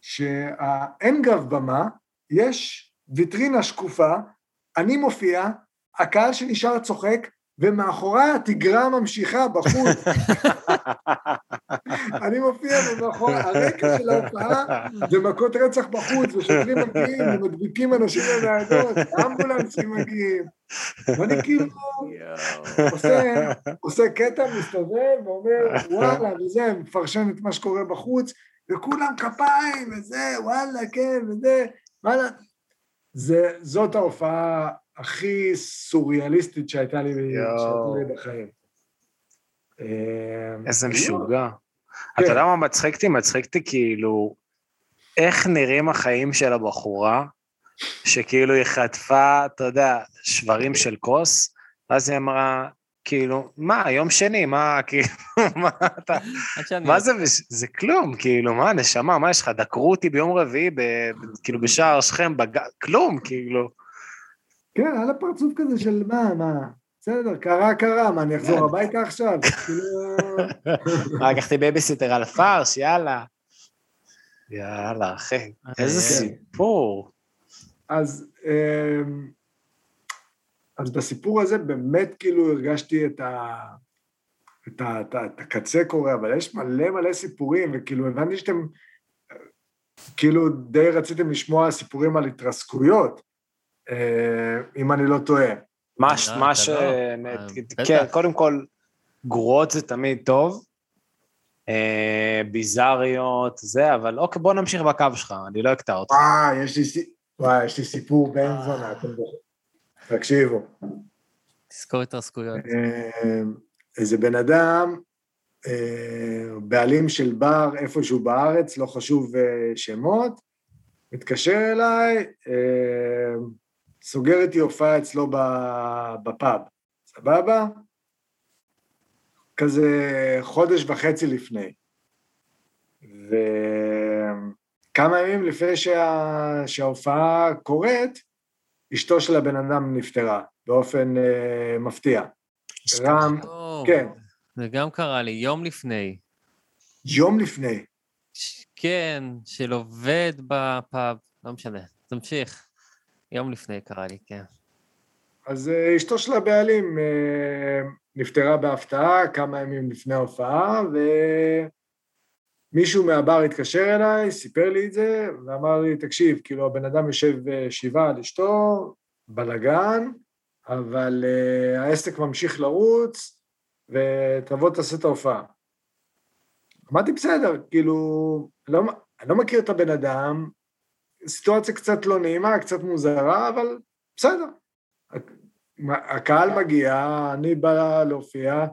שאין גב במה, יש ויטרינה שקופה, אני מופיע, הקהל שנשאר צוחק, ומאחורי התגרה ממשיכה בחוץ. אני מופיע ומאחורי, הרקע של ההופעה זה מכות רצח בחוץ, ושוטרים מגיעים ומדביקים אנשים לניידות, אמבולנסים מגיעים. ואני כאילו עושה, עושה קטע, מסתובב ואומר, וואלה, וזה, מפרשן את מה שקורה בחוץ, וכולם כפיים, וזה, וואלה, כן, וזה, וואלה. זה, זאת ההופעה הכי סוריאליסטית שהייתה לי, שהייתה לי בחיים. אה, איזה לא. משוגע. כן. אתה יודע מה מצחיק אותי? מצחיק אותי כאילו, איך נראים החיים של הבחורה, שכאילו היא חטפה, אתה יודע, שברים של כוס, ואז היא אמרה, כאילו, מה, יום שני, מה, כאילו, מה אתה. מה זה, זה כלום, כאילו, מה, נשמה, מה יש לך, דקרו אותי ביום רביעי, כאילו, בשער שכם. כלום, כאילו. כן, על הפרצוף כזה של מה, מה, בסדר, קרה, קרה, מה, אני אחזור הביתה עכשיו? כאילו... לקחתי בייביסיטר על הפרש, יאללה. יאללה, אחי, איזה כן. סיפור. אז, אמ, אז בסיפור הזה באמת כאילו הרגשתי את, ה, את, ה, את, ה, את הקצה קורה, אבל יש מלא מלא סיפורים, וכאילו הבנתי שאתם, כאילו די רציתם לשמוע סיפורים על התרסקויות, אה, אם אני לא טועה. מה ש... מה אתה ש... נ- אה, כן, בטח. קודם כל, גרועות זה תמיד טוב, אה, ביזריות, זה, אבל אוקיי, בוא נמשיך בקו שלך, אני לא אקטע אותך. וואי, יש לי, סי- וואי, יש לי סיפור בן זונה, אתם. תקשיבו. תזכור התרסקויות. אה, איזה בן אדם, אה, בעלים של בר איפשהו בארץ, לא חשוב אה, שמות, מתקשר אליי, אה, סוגר איתי הופעה אצלו בפאב, סבבה? כזה חודש וחצי לפני. וכמה ימים לפני שה... שההופעה קורית, אשתו של הבן אדם נפטרה, באופן אה, מפתיע. רם, כן, זה גם קרה לי, יום לפני. יום לפני. כן, של עובד בפאב, לא משנה, תמשיך. יום לפני קרה לי, כן. אז אה, אשתו של הבעלים אה, נפטרה בהפתעה כמה ימים לפני ההופעה, ומישהו מהבר התקשר אליי, סיפר לי את זה, ואמר לי, תקשיב, כאילו הבן אדם יושב אה, שבעה על אשתו, בלאגן, אבל אה, העסק ממשיך לרוץ, ותבוא תעשה את ההופעה. אמרתי, בסדר, כאילו, לא, אני לא מכיר את הבן אדם, סיטואציה קצת לא נעימה, קצת מוזרה, אבל בסדר. הקהל מגיע, אני בא להופיע,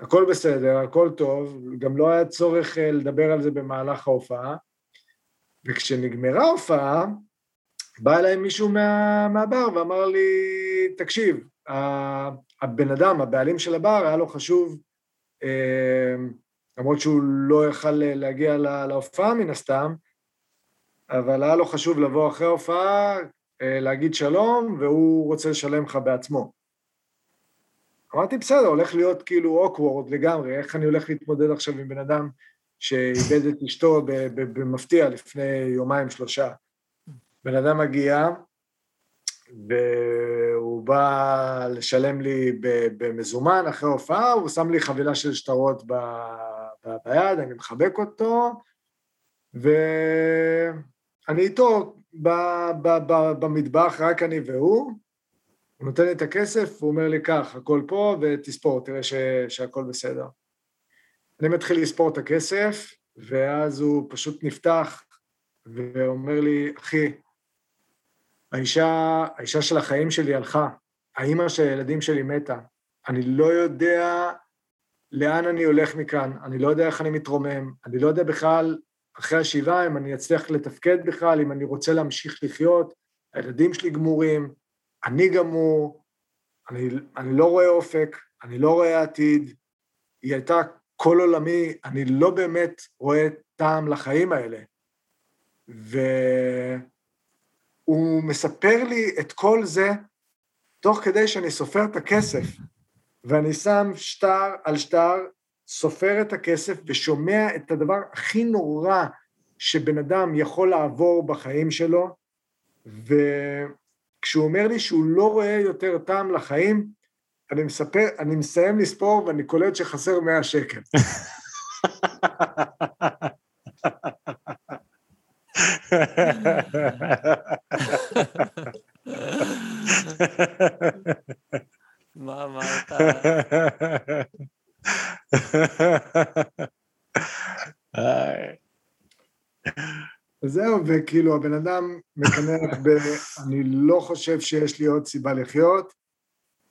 הכל בסדר, הכל טוב, גם לא היה צורך אה, לדבר על זה במהלך ההופעה. וכשנגמרה ההופעה, בא אליי מישהו מה, מהבר ואמר לי, תקשיב, הבן אדם, הבעלים של הבר, היה לו חשוב, אה, למרות שהוא לא יכל להגיע לה- להופעה מן הסתם, אבל היה לו חשוב לבוא אחרי ההופעה, אה, להגיד שלום, והוא רוצה לשלם לך בעצמו. אמרתי, בסדר, הולך להיות כאילו אוקוורד לגמרי, איך אני הולך להתמודד עכשיו עם בן אדם שאיבד את אשתו במפתיע לפני יומיים, שלושה. בן אדם מגיע, והוא בא לשלם לי במזומן אחרי ההופעה, הוא שם לי חבילה של שטרות ב- ביד, אני מחבק אותו, ואני איתו ב- ב- ב- במטבח, רק אני והוא, הוא נותן לי את הכסף, הוא אומר לי, קח, הכל פה, ותספור, תראה ש, שהכל בסדר. אני מתחיל לספור את הכסף, ואז הוא פשוט נפתח ואומר לי, אחי, האישה, האישה של החיים שלי הלכה, האימא של הילדים שלי מתה, אני לא יודע לאן אני הולך מכאן, אני לא יודע איך אני מתרומם, אני לא יודע בכלל, אחרי השבעה, אם אני אצליח לתפקד בכלל, אם אני רוצה להמשיך לחיות, הילדים שלי גמורים, אני גמור, אני, אני לא רואה אופק, אני לא רואה עתיד, היא הייתה כל עולמי, אני לא באמת רואה טעם לחיים האלה. והוא מספר לי את כל זה תוך כדי שאני סופר את הכסף, ואני שם שטר על שטר, סופר את הכסף ושומע את הדבר הכי נורא שבן אדם יכול לעבור בחיים שלו, וכשהוא אומר לי שהוא לא רואה יותר טעם לחיים, אני מספר, אני מסיים לספור ואני קולט שחסר 100 שקל. מה אמרת? וזהו, וכאילו הבן אדם מקנח ב... אני לא חושב שיש לי עוד סיבה לחיות,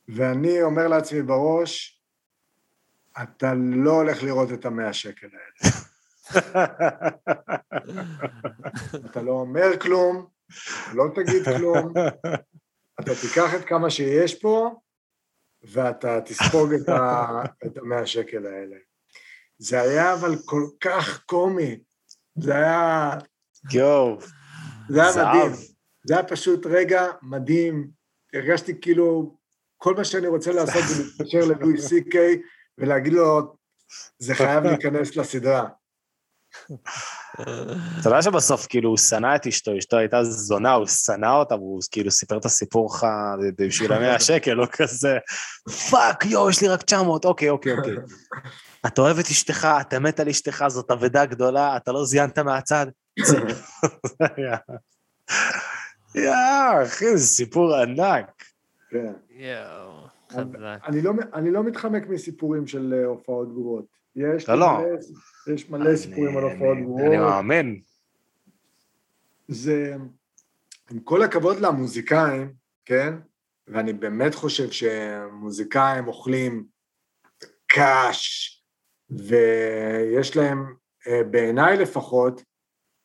ואני אומר לעצמי בראש, אתה לא הולך לראות את המאה שקל האלה. אתה לא אומר כלום, לא תגיד כלום, אתה תיקח את כמה שיש פה, ואתה תספוג את, המאה שקל האלה. זה היה אבל כל כך קומי, זה היה, יואו, זה היה זהב. מדהים. זה היה פשוט רגע מדהים. הרגשתי כאילו, כל מה שאני רוצה לעשות זה להתקשר ללואי סי קיי ולהגיד לו, זה חייב להיכנס לסדרה. אתה יודע שבסוף כאילו הוא שנא את אשתו, אשתו הייתה זונה, הוא שנא אותה, והוא כאילו סיפר את הסיפור לך בשביל המאה שקל, או כזה, fuck, יואו, יש לי רק 900, אוקיי, אוקיי, אוקיי. אתה אוהב את אשתך, אתה מת על אשתך, זאת אבדה גדולה, אתה לא זיינת מהצד. יואו, אחי, זה סיפור ענק. כן. יואו, חזק. אני לא, אני לא מתחמק מסיפורים של אה, הופעות גרועות. יש לא. מלא, יש מלא סיפורים על הופעות גרועות. אני מאמין. זה, עם כל הכבוד למוזיקאים, כן? ואני באמת חושב שמוזיקאים אוכלים קש, ויש להם, אה, בעיניי לפחות,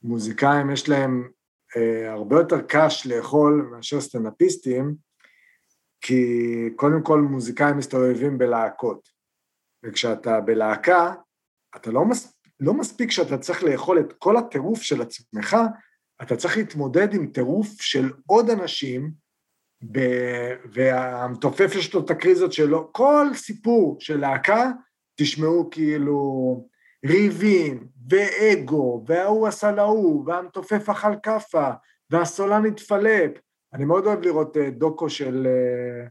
מוזיקאים יש להם אה, הרבה יותר קש לאכול מאשר סטנדאפיסטים, כי קודם כל מוזיקאים מסתובבים בלהקות, וכשאתה בלהקה, אתה לא, מס, לא מספיק שאתה צריך לאכול את כל הטירוף של עצמך, אתה צריך להתמודד עם טירוף של עוד אנשים, ב... והמתופף יש לו את הקריזות שלו, כל סיפור של להקה, תשמעו כאילו ריבים, ואגו, וההוא עשה להוא, והמתופף אכל כאפה, והסולן התפלפ. אני מאוד אוהב לראות אה, דוקו של, אה,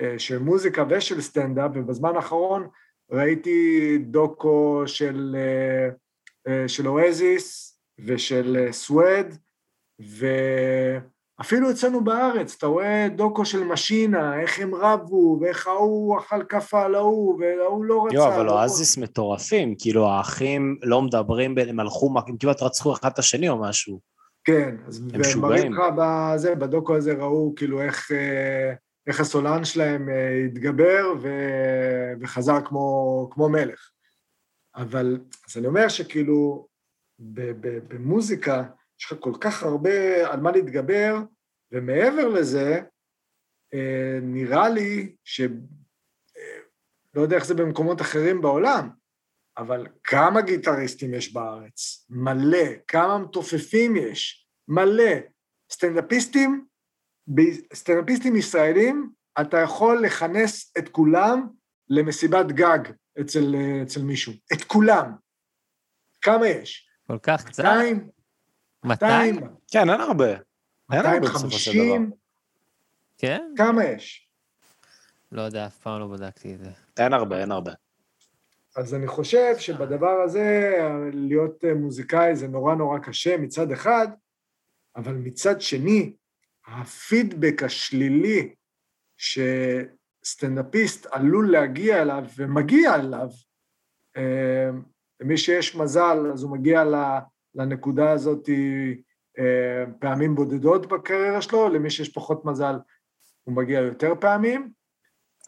אה, של מוזיקה ושל סטנדאפ, ובזמן האחרון ראיתי דוקו של, אה, אה, של אואזיס ושל אה, סווד, ואפילו אצלנו בארץ, אתה רואה דוקו של משינה, איך הם רבו, ואיך ההוא אכל כאפה על ההוא, וההוא לא רצה. יואו, אבל אואזיס מטורפים, כאילו האחים לא מדברים, הם הלכו, הם כמעט רצחו אחד את השני או משהו. כן, אז הם משוגעים. לך בזה, בדוקו הזה ראו כאילו איך, אה, איך הסולן שלהם אה, התגבר ו, וחזר כמו, כמו מלך. אבל, אז אני אומר שכאילו, במוזיקה יש לך כל כך הרבה על מה להתגבר, ומעבר לזה, אה, נראה לי ש... אה, לא יודע איך זה במקומות אחרים בעולם, אבל כמה גיטריסטים יש בארץ? מלא. כמה מתופפים יש? מלא. סטנדאפיסטים, סטנדאפיסטים ישראלים, אתה יכול לכנס את כולם למסיבת גג אצל, אצל מישהו. את כולם. כמה יש? כל כך קצת? 200? 200? 200? כן, אין הרבה. אין הרבה בסופו של דבר. 250? כן? כמה יש? לא יודע, אף פעם לא בדקתי את זה. אין הרבה, אין הרבה. אז אני חושב שבדבר הזה, להיות מוזיקאי זה נורא נורא קשה מצד אחד, אבל מצד שני, הפידבק השלילי שסטנדאפיסט עלול להגיע אליו ומגיע אליו, אה, למי שיש מזל, אז הוא מגיע לנקודה הזאת אה, פעמים בודדות בקריירה שלו, למי שיש פחות מזל, הוא מגיע יותר פעמים,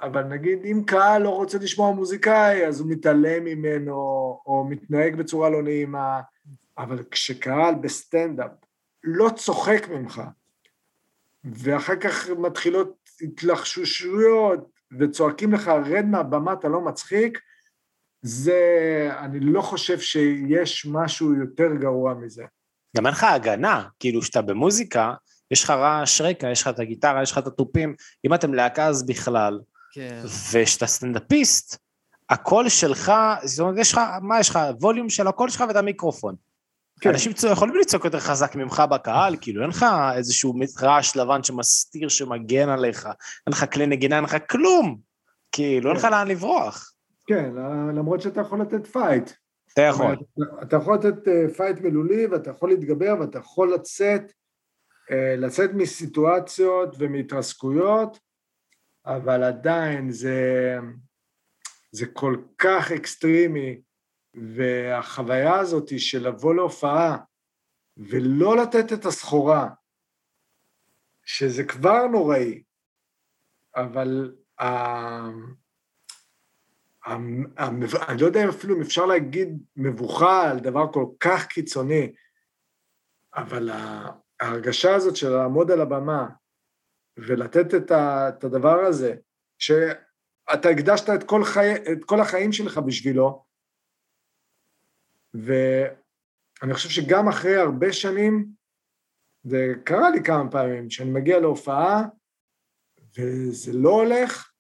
אבל נגיד אם קהל לא רוצה לשמוע מוזיקאי, אז הוא מתעלם ממנו, או מתנהג בצורה לא נעימה, אבל כשקהל בסטנדאפ לא צוחק ממך, ואחר כך מתחילות התלחשושויות, וצועקים לך, רד מהבמה, אתה לא מצחיק, זה, אני לא חושב שיש משהו יותר גרוע מזה. גם אין לך הגנה, כאילו כשאתה במוזיקה, יש לך רעש רקע, יש לך את הגיטרה, יש לך את התופים, אם אתם להקה אז בכלל, כן. וכשאתה סטנדאפיסט, הקול שלך, זאת אומרת, יש לך, מה יש לך, ווליום של הקול שלך ואת המיקרופון. כן. אנשים יכולים לצעוק יותר חזק ממך בקהל, כאילו אין לך איזשהו רעש לבן שמסתיר, שמגן עליך, אין לך כלי נגינה, אין לך כלום. כאילו, אין לך לאן לברוח. כן, למרות שאתה יכול לתת fight. אתה יכול. אתה יכול לתת אה, fight מילולי, ואתה יכול להתגבר, ואתה יכול לצאת, אה, לצאת מסיטואציות ומהתרסקויות, אבל עדיין זה, זה כל כך אקסטרימי, והחוויה הזאת של לבוא להופעה ולא לתת את הסחורה, שזה כבר נוראי, אבל אני לא יודע אפילו אם אפשר להגיד מבוכה על דבר כל כך קיצוני, אבל ההרגשה הזאת של לעמוד על הבמה ולתת את, ה, את הדבר הזה, שאתה הקדשת את כל, חי, את כל החיים שלך בשבילו, ואני חושב שגם אחרי הרבה שנים, זה קרה לי כמה פעמים, שאני מגיע להופעה וזה לא הולך,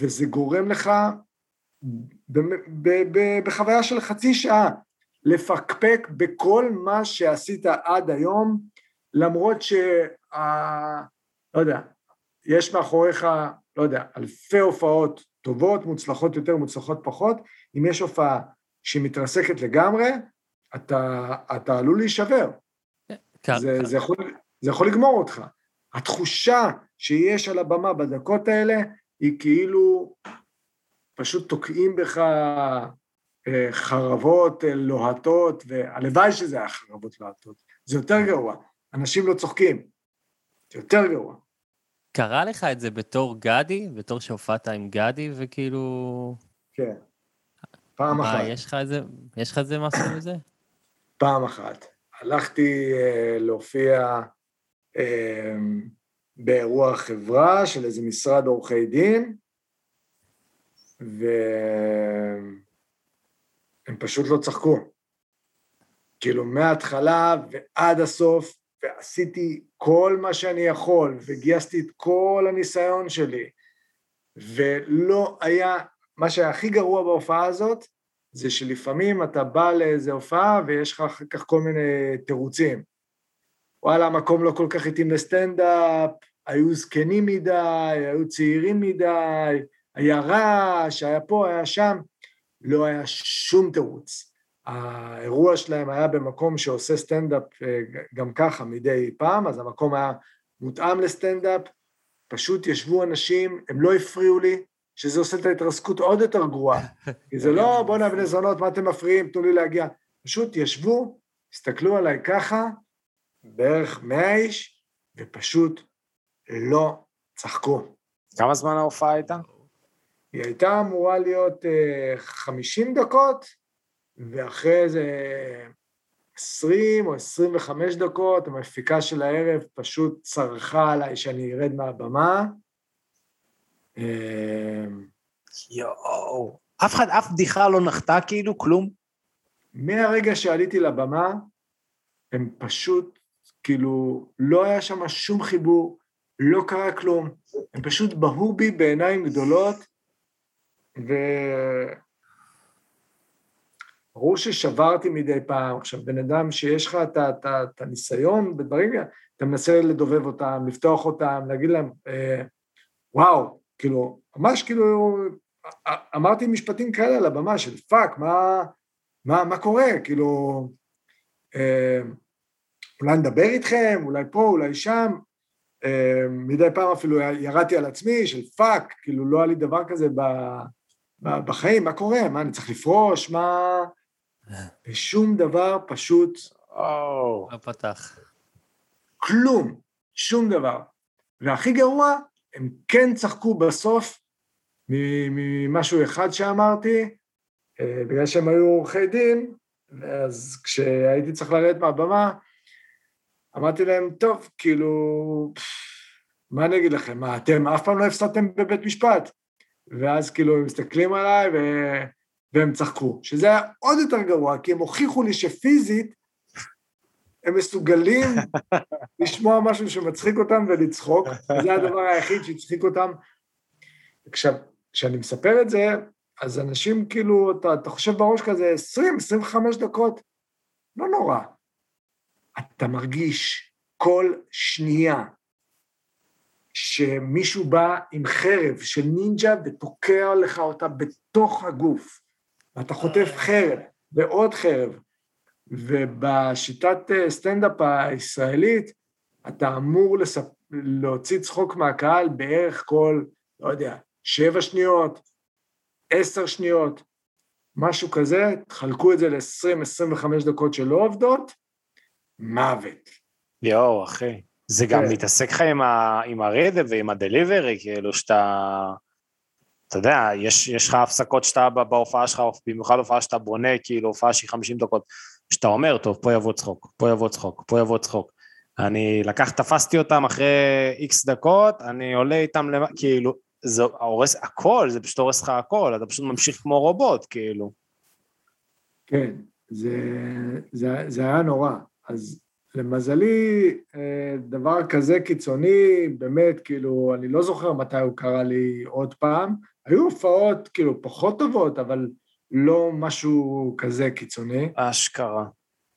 וזה גורם לך בחוויה של חצי שעה לפקפק בכל מה שעשית עד היום, למרות שה... לא יודע, יש מאחוריך, לא יודע, אלפי הופעות טובות, מוצלחות יותר, מוצלחות פחות, אם יש הופעה שהיא מתרסקת לגמרי, אתה, אתה עלול להישבר. כן, זה, כן. זה, יכול, זה יכול לגמור אותך. התחושה שיש על הבמה בדקות האלה היא כאילו פשוט תוקעים בך אה, חרבות אה, לוהטות, והלוואי שזה היה חרבות לוהטות. זה יותר גרוע. אנשים לא צוחקים. זה יותר גרוע. קרה לך את זה בתור גדי? בתור שהופעת עם גדי, וכאילו... כן. פעם מה, אחת. יש לך איזה, יש לך איזה משהו מזה? פעם אחת. הלכתי אה, להופיע אה, באירוע חברה של איזה משרד עורכי דין, והם פשוט לא צחקו. כאילו, מההתחלה ועד הסוף, ועשיתי כל מה שאני יכול, וגייסתי את כל הניסיון שלי, ולא היה, מה שהיה הכי גרוע בהופעה הזאת, זה שלפעמים אתה בא לאיזה הופעה ויש לך אחר כך כל מיני תירוצים. וואלה, המקום לא כל כך התאים לסטנדאפ, היו זקנים מדי, היו צעירים מדי, היה רעש, היה פה, היה שם, לא היה שום תירוץ. האירוע שלהם היה במקום שעושה סטנדאפ אה, גם ככה מדי פעם, אז המקום היה מותאם לסטנדאפ, פשוט ישבו אנשים, הם לא הפריעו לי, שזה עושה את ההתרסקות עוד יותר גרועה. כי זה לא, בואנה בני זונות, מה אתם מפריעים, תנו לי להגיע. פשוט ישבו, הסתכלו עליי ככה, בערך מאה איש, ופשוט לא צחקו. כמה זמן ההופעה הייתה? היא הייתה אמורה להיות uh, 50 דקות, ואחרי איזה 20 או 25 דקות, המפיקה של הערב פשוט צרחה עליי שאני ארד מהבמה. אה, יואו, אף אחד, אף בדיחה לא נחתה כאילו, כלום? מהרגע שעליתי לבמה, הם פשוט, כאילו, לא היה שם שום חיבור, לא קרה כלום. הם פשוט בהו בי בעיניים גדולות, וברור ששברתי מדי פעם. עכשיו, בן אדם שיש לך את הניסיון בדברים, אתה מנסה לדובב אותם, לפתוח אותם, להגיד להם, אה, וואו, כאילו, ממש כאילו, אמרתי משפטים כאלה על הבמה של fuck, מה, מה, מה קורה? כאילו, אה, אולי נדבר איתכם, אולי פה, אולי שם. אה, מדי פעם אפילו ירדתי על עצמי של fuck, כאילו לא היה לי דבר כזה ב, בחיים, מה קורה? מה, אני צריך לפרוש? מה... ושום דבר פשוט... לא פתח. כלום, שום דבר. והכי גרוע, הם כן צחקו בסוף ממשהו אחד שאמרתי, אה, בגלל שהם היו עורכי דין, אז כשהייתי צריך לרדת מהבמה, אמרתי להם, טוב, כאילו, מה אני אגיד לכם, מה, אתם אף פעם לא הפסדתם בבית משפט? ואז כאילו הם מסתכלים עליי ו... והם צחקו, שזה היה עוד יותר גרוע, כי הם הוכיחו לי שפיזית הם מסוגלים לשמוע משהו שמצחיק אותם ולצחוק, וזה הדבר היחיד שהצחיק אותם. עכשיו, כשאני מספר את זה, אז אנשים כאילו, אתה, אתה חושב בראש כזה 20-25 דקות, לא נורא. אתה מרגיש כל שנייה שמישהו בא עם חרב של נינג'ה ותוקע לך אותה בתוך הגוף, ואתה חוטף חרב ועוד חרב, ובשיטת אה, סטנדאפ הישראלית, אתה אמור לספ... להוציא צחוק מהקהל בערך כל, לא יודע, שבע שניות, עשר שניות, משהו כזה, תחלקו את זה ל-20-25 דקות שלא עובדות, מוות. יואו, אחי. זה גם כן. מתעסק לך עם, ה, עם הרדב ועם הדליברי, כאילו שאתה... אתה יודע, יש, יש לך הפסקות שאתה בהופעה שלך, במיוחד הופעה שאתה בונה, כאילו הופעה שהיא 50 דקות, שאתה אומר, טוב, פה יבוא צחוק, פה יבוא צחוק, פה יבוא צחוק. אני לקח, תפסתי אותם אחרי איקס דקות, אני עולה איתם, למ... כאילו, זה הורס הכל, זה פשוט הורס לך הכל, אתה פשוט ממשיך כמו רובוט, כאילו. כן, זה, זה, זה היה נורא. אז למזלי, אה, דבר כזה קיצוני, באמת, כאילו, אני לא זוכר מתי הוא קרה לי עוד פעם. היו הופעות, כאילו, פחות טובות, אבל לא משהו כזה קיצוני. אשכרה.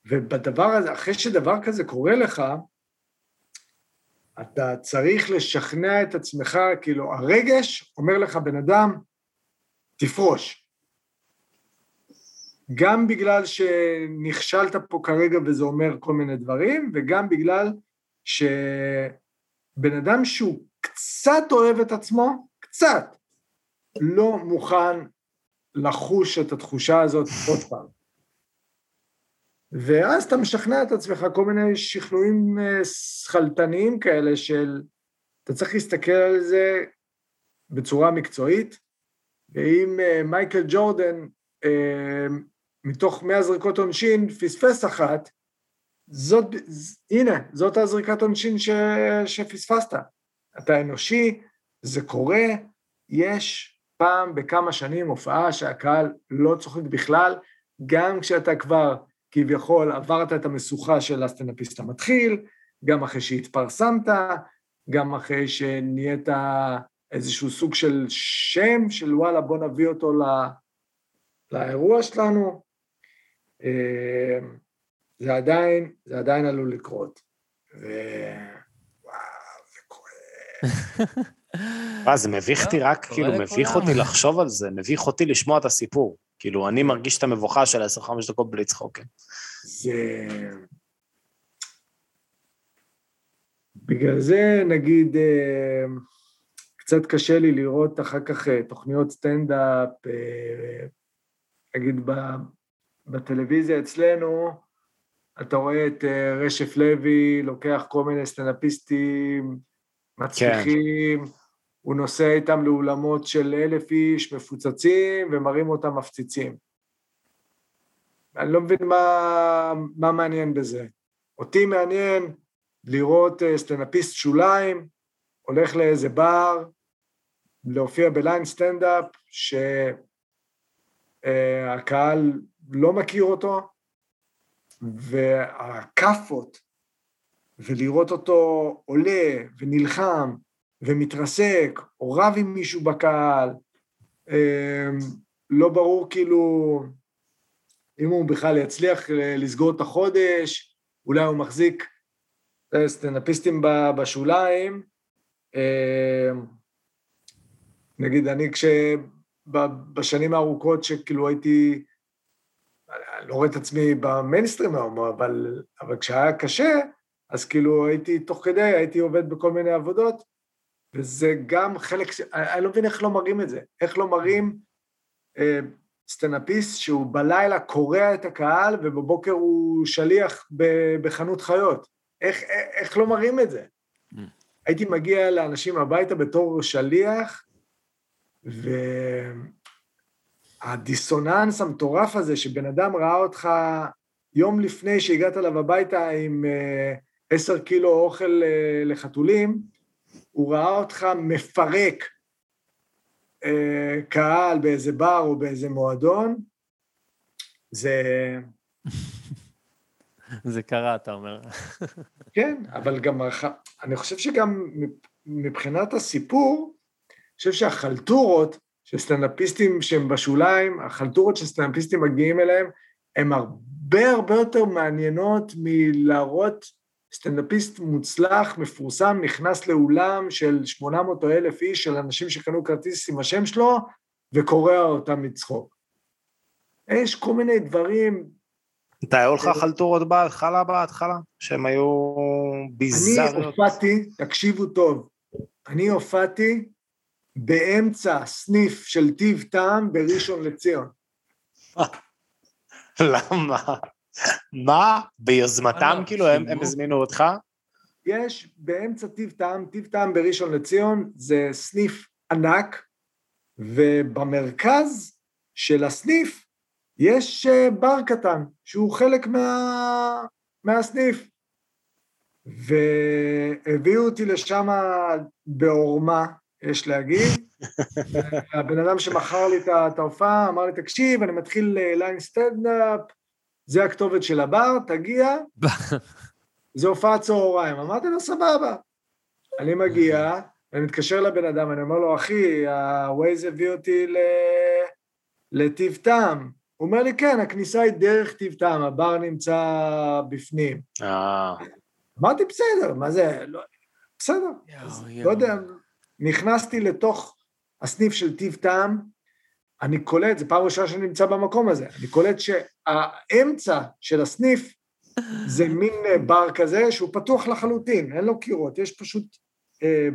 ובדבר הזה, אחרי שדבר כזה קורה לך, אתה צריך לשכנע את עצמך, כאילו, הרגש אומר לך, בן אדם, תפרוש. גם בגלל שנכשלת פה כרגע וזה אומר כל מיני דברים, וגם בגלל שבן אדם שהוא קצת אוהב את עצמו, קצת, לא מוכן לחוש את התחושה הזאת עוד פעם. ואז אתה משכנע את עצמך כל מיני שכנועים אה, שכלתניים כאלה של, אתה צריך להסתכל על זה בצורה מקצועית, ואם אה, מייקל ג'ורדן אה, מתוך 100 זריקות עונשין פספס אחת, זאת, הנה, זאת הזריקת עונשין ש, שפספסת. אתה אנושי, זה קורה, יש פעם בכמה שנים הופעה שהקהל לא צוחק בכלל, גם כשאתה כבר כביכול עברת את המשוכה של הסטנדאפיסט המתחיל, גם אחרי שהתפרסמת, גם אחרי שנהיית איזשהו סוג של שם, של וואלה בוא נביא אותו לא, לאירוע שלנו, אה, זה עדיין, זה עדיין עלול לקרות. ווואו, זה כואב. אה, זה מביך אותי רק, כאילו. מביך אותי לחשוב על זה, מביך אותי לשמוע את הסיפור. כאילו, אני מרגיש את המבוכה של 10-5 דקות בלי צחוק. כן. זה... בגלל זה, נגיד, אה, קצת קשה לי לראות אחר כך אה, תוכניות סטנדאפ, אה, נגיד ב- בטלוויזיה אצלנו, אתה רואה את רשף לוי לוקח כל מיני סטנדאפיסטים מצליחים, הוא נוסע איתם לאולמות של אלף איש מפוצצים ומראים אותם מפציצים. אני לא מבין מה, מה מעניין בזה. אותי מעניין לראות אה, סטנדאפיסט שוליים, הולך לאיזה בר, להופיע בליין סטנדאפ, שהקהל לא מכיר אותו, והכאפות, ולראות אותו עולה ונלחם ומתרסק, או רב עם מישהו בקהל, אה, לא ברור כאילו אם הוא בכלל יצליח אה, לסגור את החודש, אולי הוא מחזיק אה, סטנדאפיסטים ב- בשוליים. אה, נגיד, אני כש... בשנים הארוכות שכאילו הייתי, אני לא רואה את עצמי במיינסטרים היום, אבל, אבל כשהיה קשה, אז כאילו הייתי, תוך כדי, הייתי עובד בכל מיני עבודות, וזה גם חלק, ש- אני לא מבין איך לא מראים את זה, איך לא מראים אה, סטנדאפיסט שהוא בלילה קורע את הקהל ובבוקר הוא שליח ב- בחנות חיות. איך, איך, איך לא מראים את זה? Mm. הייתי מגיע לאנשים הביתה בתור שליח, והדיסוננס המטורף הזה שבן אדם ראה אותך יום לפני שהגעת אליו הביתה עם אה, עשר קילו אוכל אה, לחתולים, הוא ראה אותך מפרק אה, קהל באיזה בר או באיזה מועדון, זה... זה קרה, אתה אומר. כן, אבל גם, אני חושב שגם מבחינת הסיפור, אני חושב שהחלטורות של סטנדאפיסטים שהם בשוליים, החלטורות שסטנדאפיסטים מגיעים אליהם, הן הרבה הרבה יותר מעניינות מלהראות סטנדאפיסט מוצלח, מפורסם, נכנס לאולם של 800 או 1,000 איש, של אנשים שקנו כרטיס עם השם שלו, וקורע אותם מצחוק. יש כל מיני דברים, אתה היו לך חלטורות בהתחלה בהתחלה? שהם היו אני ביזאריות? הופעתי, תקשיבו טוב, אני הופעתי באמצע סניף של טיב טעם בראשון לציון. למה? מה? ביוזמתם וואלה, כאילו? הם הזמינו אותך? יש באמצע טיב טעם, טיב טעם בראשון לציון זה סניף ענק, ובמרכז של הסניף יש אה, בר קטן, שהוא חלק מה... מהסניף. והביאו אותי לשם בעורמה, יש להגיד. הבן אדם שמכר לי את ההופעה אמר לי, תקשיב, אני מתחיל אה, ליין סטנדאפ, זה הכתובת של הבר, תגיע, זה הופעת צהריים. אמרתי לו, סבבה. אני מגיע, אני מתקשר לבן אדם, אני אומר לו, אחי, ה-Waze הביא אותי ל- לטיב טעם. הוא אומר לי, כן, הכניסה היא דרך טיב טעם, הבר נמצא בפנים. אה, אמרתי, בסדר, מה זה, לא, בסדר. יואו, אז יואו. לא יודע, נכנסתי לתוך הסניף של טיב טעם, אני קולט, זו פעם ראשונה שאני נמצא במקום הזה, אני קולט שהאמצע של הסניף זה מין אה, בר כזה שהוא פתוח לחלוטין, אין לו קירות, יש פשוט אה,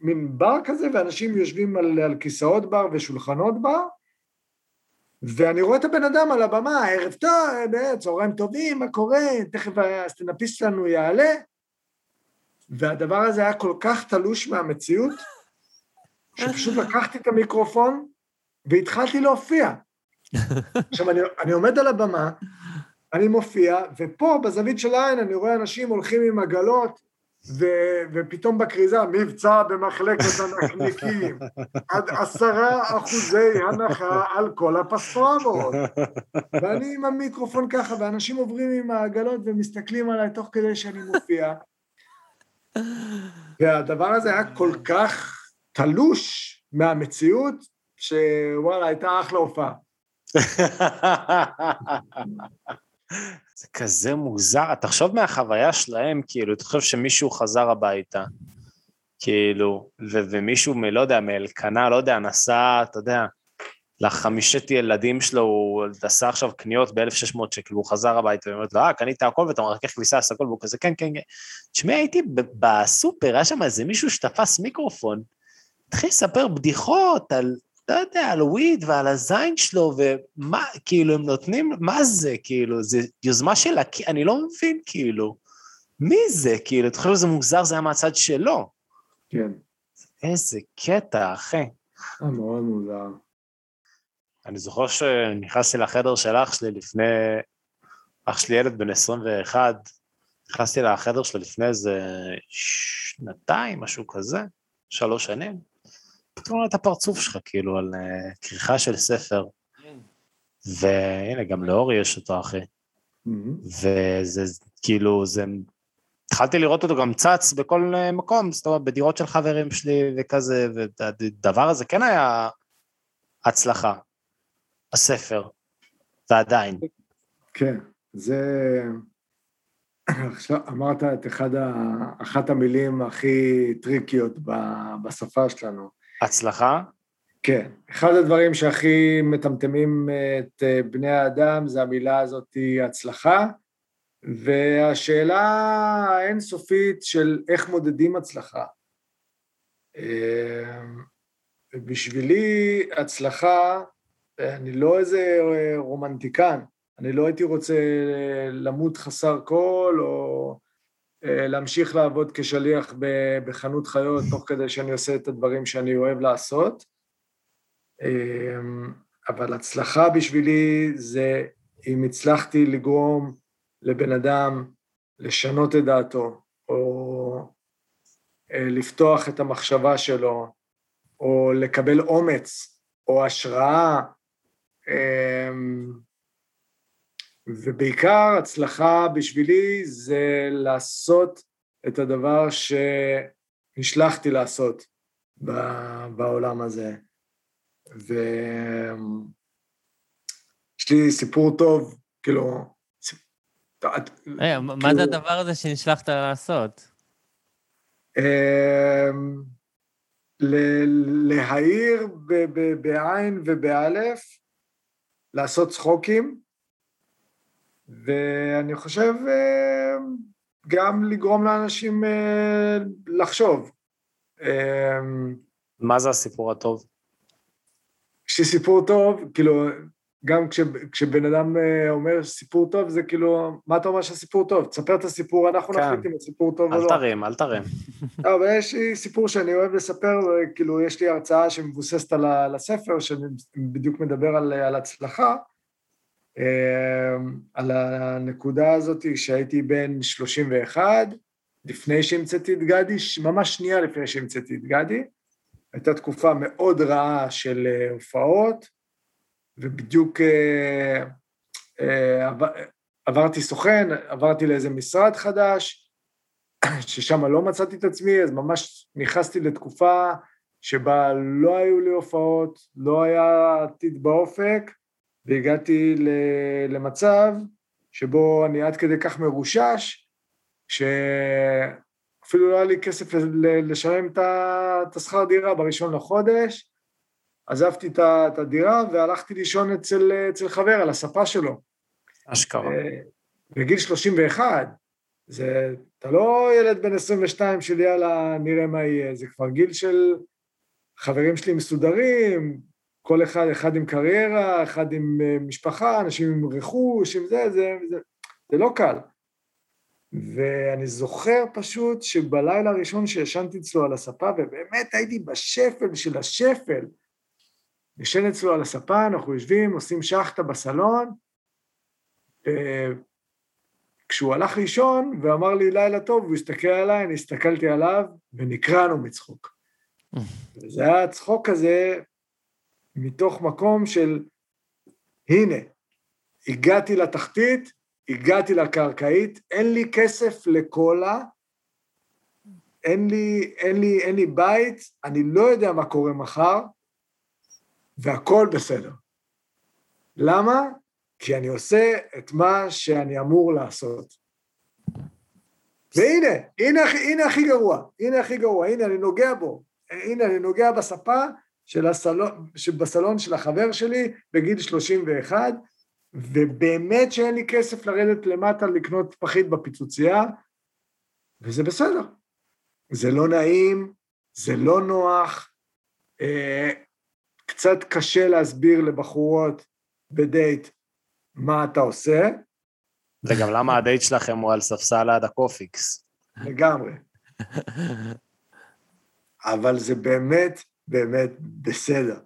מין בר כזה, ואנשים יושבים על, על כיסאות בר ושולחנות בר, ואני רואה את הבן אדם על הבמה, ערב טוב, אה, צהריים טובים, מה קורה, תכף הסטנדאפיסט שלנו יעלה, והדבר הזה היה כל כך תלוש מהמציאות, שפשוט לקחתי את המיקרופון והתחלתי להופיע. עכשיו, אני, אני עומד על הבמה, אני מופיע, ופה, בזווית של העין, אני רואה אנשים הולכים עם עגלות, ו, ופתאום בכריזה, מבצע במחלקת הנקניקים, עד עשרה אחוזי הנחה על כל הפסטרמות. ואני עם המיקרופון ככה, ואנשים עוברים עם העגלות ומסתכלים עליי תוך כדי שאני מופיע. והדבר הזה היה כל כך תלוש מהמציאות, שוואלה, הייתה אחלה הופעה. זה כזה מוזר, תחשוב מהחוויה שלהם, כאילו, תחשוב שמישהו חזר הביתה, כאילו, ו- ומישהו, מ- לא יודע, מאלקנה, לא יודע, נסע, אתה יודע, לחמישת ילדים שלו, הוא עשה עכשיו קניות ב-1600 שקל, והוא חזר הביתה, ואומרת לו, אה, קנית הכל, ואתה מרכך כביסה, עשה הכל, והוא כזה, כן, כן, כן. תשמע, הייתי בסופר, היה שם איזה מישהו שתפס מיקרופון, התחיל לספר בדיחות על, לא יודע, על וויד ועל הזין שלו, ומה, כאילו, הם נותנים, מה זה, כאילו, זה יוזמה של, הק... אני לא מבין, כאילו, מי זה, כאילו, אתה חושב שזה מוזר, זה היה מהצד שלו. כן, איזה קטע, אחי. היה מאוד מוזר. אני זוכר שנכנסתי לחדר של אח שלי לפני, אח שלי ילד בן 21, נכנסתי לחדר שלו לפני איזה שנתיים, משהו כזה, שלוש שנים. פתאום את הפרצוף שלך, כאילו, על uh, כריכה של ספר. והנה, גם לאורי יש אותו, אחי. וזה כאילו, זה... התחלתי לראות אותו גם צץ בכל אה, מקום, זאת אומרת, בדירות של חברים שלי וכזה, והדבר הזה כן היה הצלחה, הספר, ועדיין. כן, זה... עכשיו אמרת את אחד ה... אחת המילים הכי טריקיות בשפה שלנו. הצלחה? כן, אחד הדברים שהכי מטמטמים את אה, בני האדם זה המילה הזאת הצלחה, והשאלה האינסופית של איך מודדים הצלחה. אה, בשבילי הצלחה, אני לא איזה אה, רומנטיקן, אני לא הייתי רוצה למות חסר כל או אה, להמשיך לעבוד כשליח בחנות חיות תוך כדי שאני עושה את הדברים שאני אוהב לעשות. אמ, אבל הצלחה בשבילי זה אם הצלחתי לגרום לבן אדם לשנות את דעתו, או אה, לפתוח את המחשבה שלו, או לקבל אומץ, או השראה, אמ, ובעיקר הצלחה בשבילי זה לעשות את הדבר שנשלחתי לעשות בעולם הזה. ויש לי סיפור טוב, כאילו, רגע, מה כאילו- זה הדבר הזה שנשלחת לעשות? אמ, להעיר בעין ובאלף, לעשות צחוקים, ואני חושב אמ, גם לגרום לאנשים אה, לחשוב. אמ, מה זה הסיפור הטוב? יש לי סיפור טוב, כאילו, גם כש, כשבן אדם אה, אומר סיפור טוב, זה כאילו, מה אתה אומר שהסיפור טוב? תספר את הסיפור, אנחנו כן. נחליט אם הסיפור טוב או אל לא. תרים, אל תרים. לא, אבל יש לי סיפור שאני אוהב לספר, כאילו, יש לי הרצאה שמבוססת על הספר, שבדיוק מדבר על, על הצלחה, אה, על הנקודה הזאת שהייתי בן 31, לפני שהמצאתי את גדי, ממש שנייה לפני שהמצאתי את גדי, הייתה תקופה מאוד רעה של אה, הופעות, ובדיוק אה, אה, עבר, עברתי סוכן, עברתי לאיזה משרד חדש, ששם לא מצאתי את עצמי, אז ממש נכנסתי לתקופה שבה לא היו לי הופעות, לא היה עתיד באופק, והגעתי ל- למצב שבו אני עד כדי כך מרושש, שאפילו לא היה לי כסף לשלם את השכר דירה בראשון לחודש, עזבתי את הדירה והלכתי לישון אצל, אצל חבר על הספה שלו. אשכרה. אה, בגיל 31, זה, אתה לא ילד בן 22 של יאללה, נראה מה יהיה, זה כבר גיל של חברים שלי מסודרים, כל אחד, אחד עם קריירה, אחד עם אה, משפחה, אנשים עם רכוש, עם זה, זה, זה, זה לא קל. ואני זוכר פשוט שבלילה הראשון שישנתי אצלו על הספה, ובאמת הייתי בשפל של השפל, ישן אצלו על הספה, אנחנו יושבים, עושים שחטה בסלון, אה, כשהוא הלך לישון ואמר לי לילה טוב, הוא הסתכל עליי, אני הסתכלתי עליו ונקרענו מצחוק. זה היה צחוק כזה מתוך מקום של, הנה, הגעתי לתחתית, הגעתי לקרקעית, אין לי כסף לקולה, אין לי, אין לי, אין לי בית, אני לא יודע מה קורה מחר, והכל בסדר. למה? כי אני עושה את מה שאני אמור לעשות. והנה, הנה, הנה הכי גרוע, הנה הכי גרוע, הנה אני נוגע בו, הנה אני נוגע בספה של הסלון, בסלון של החבר שלי בגיל 31, ובאמת שאין לי כסף לרדת למטה לקנות פחית בפיצוצייה, וזה בסדר. זה לא נעים, זה לא נוח, אה, קצת קשה להסביר לבחורות בדייט מה אתה עושה, וגם למה הדייט שלכם הוא על ספסל ליד הקופיקס? לגמרי. אבל זה באמת, באמת בסדר.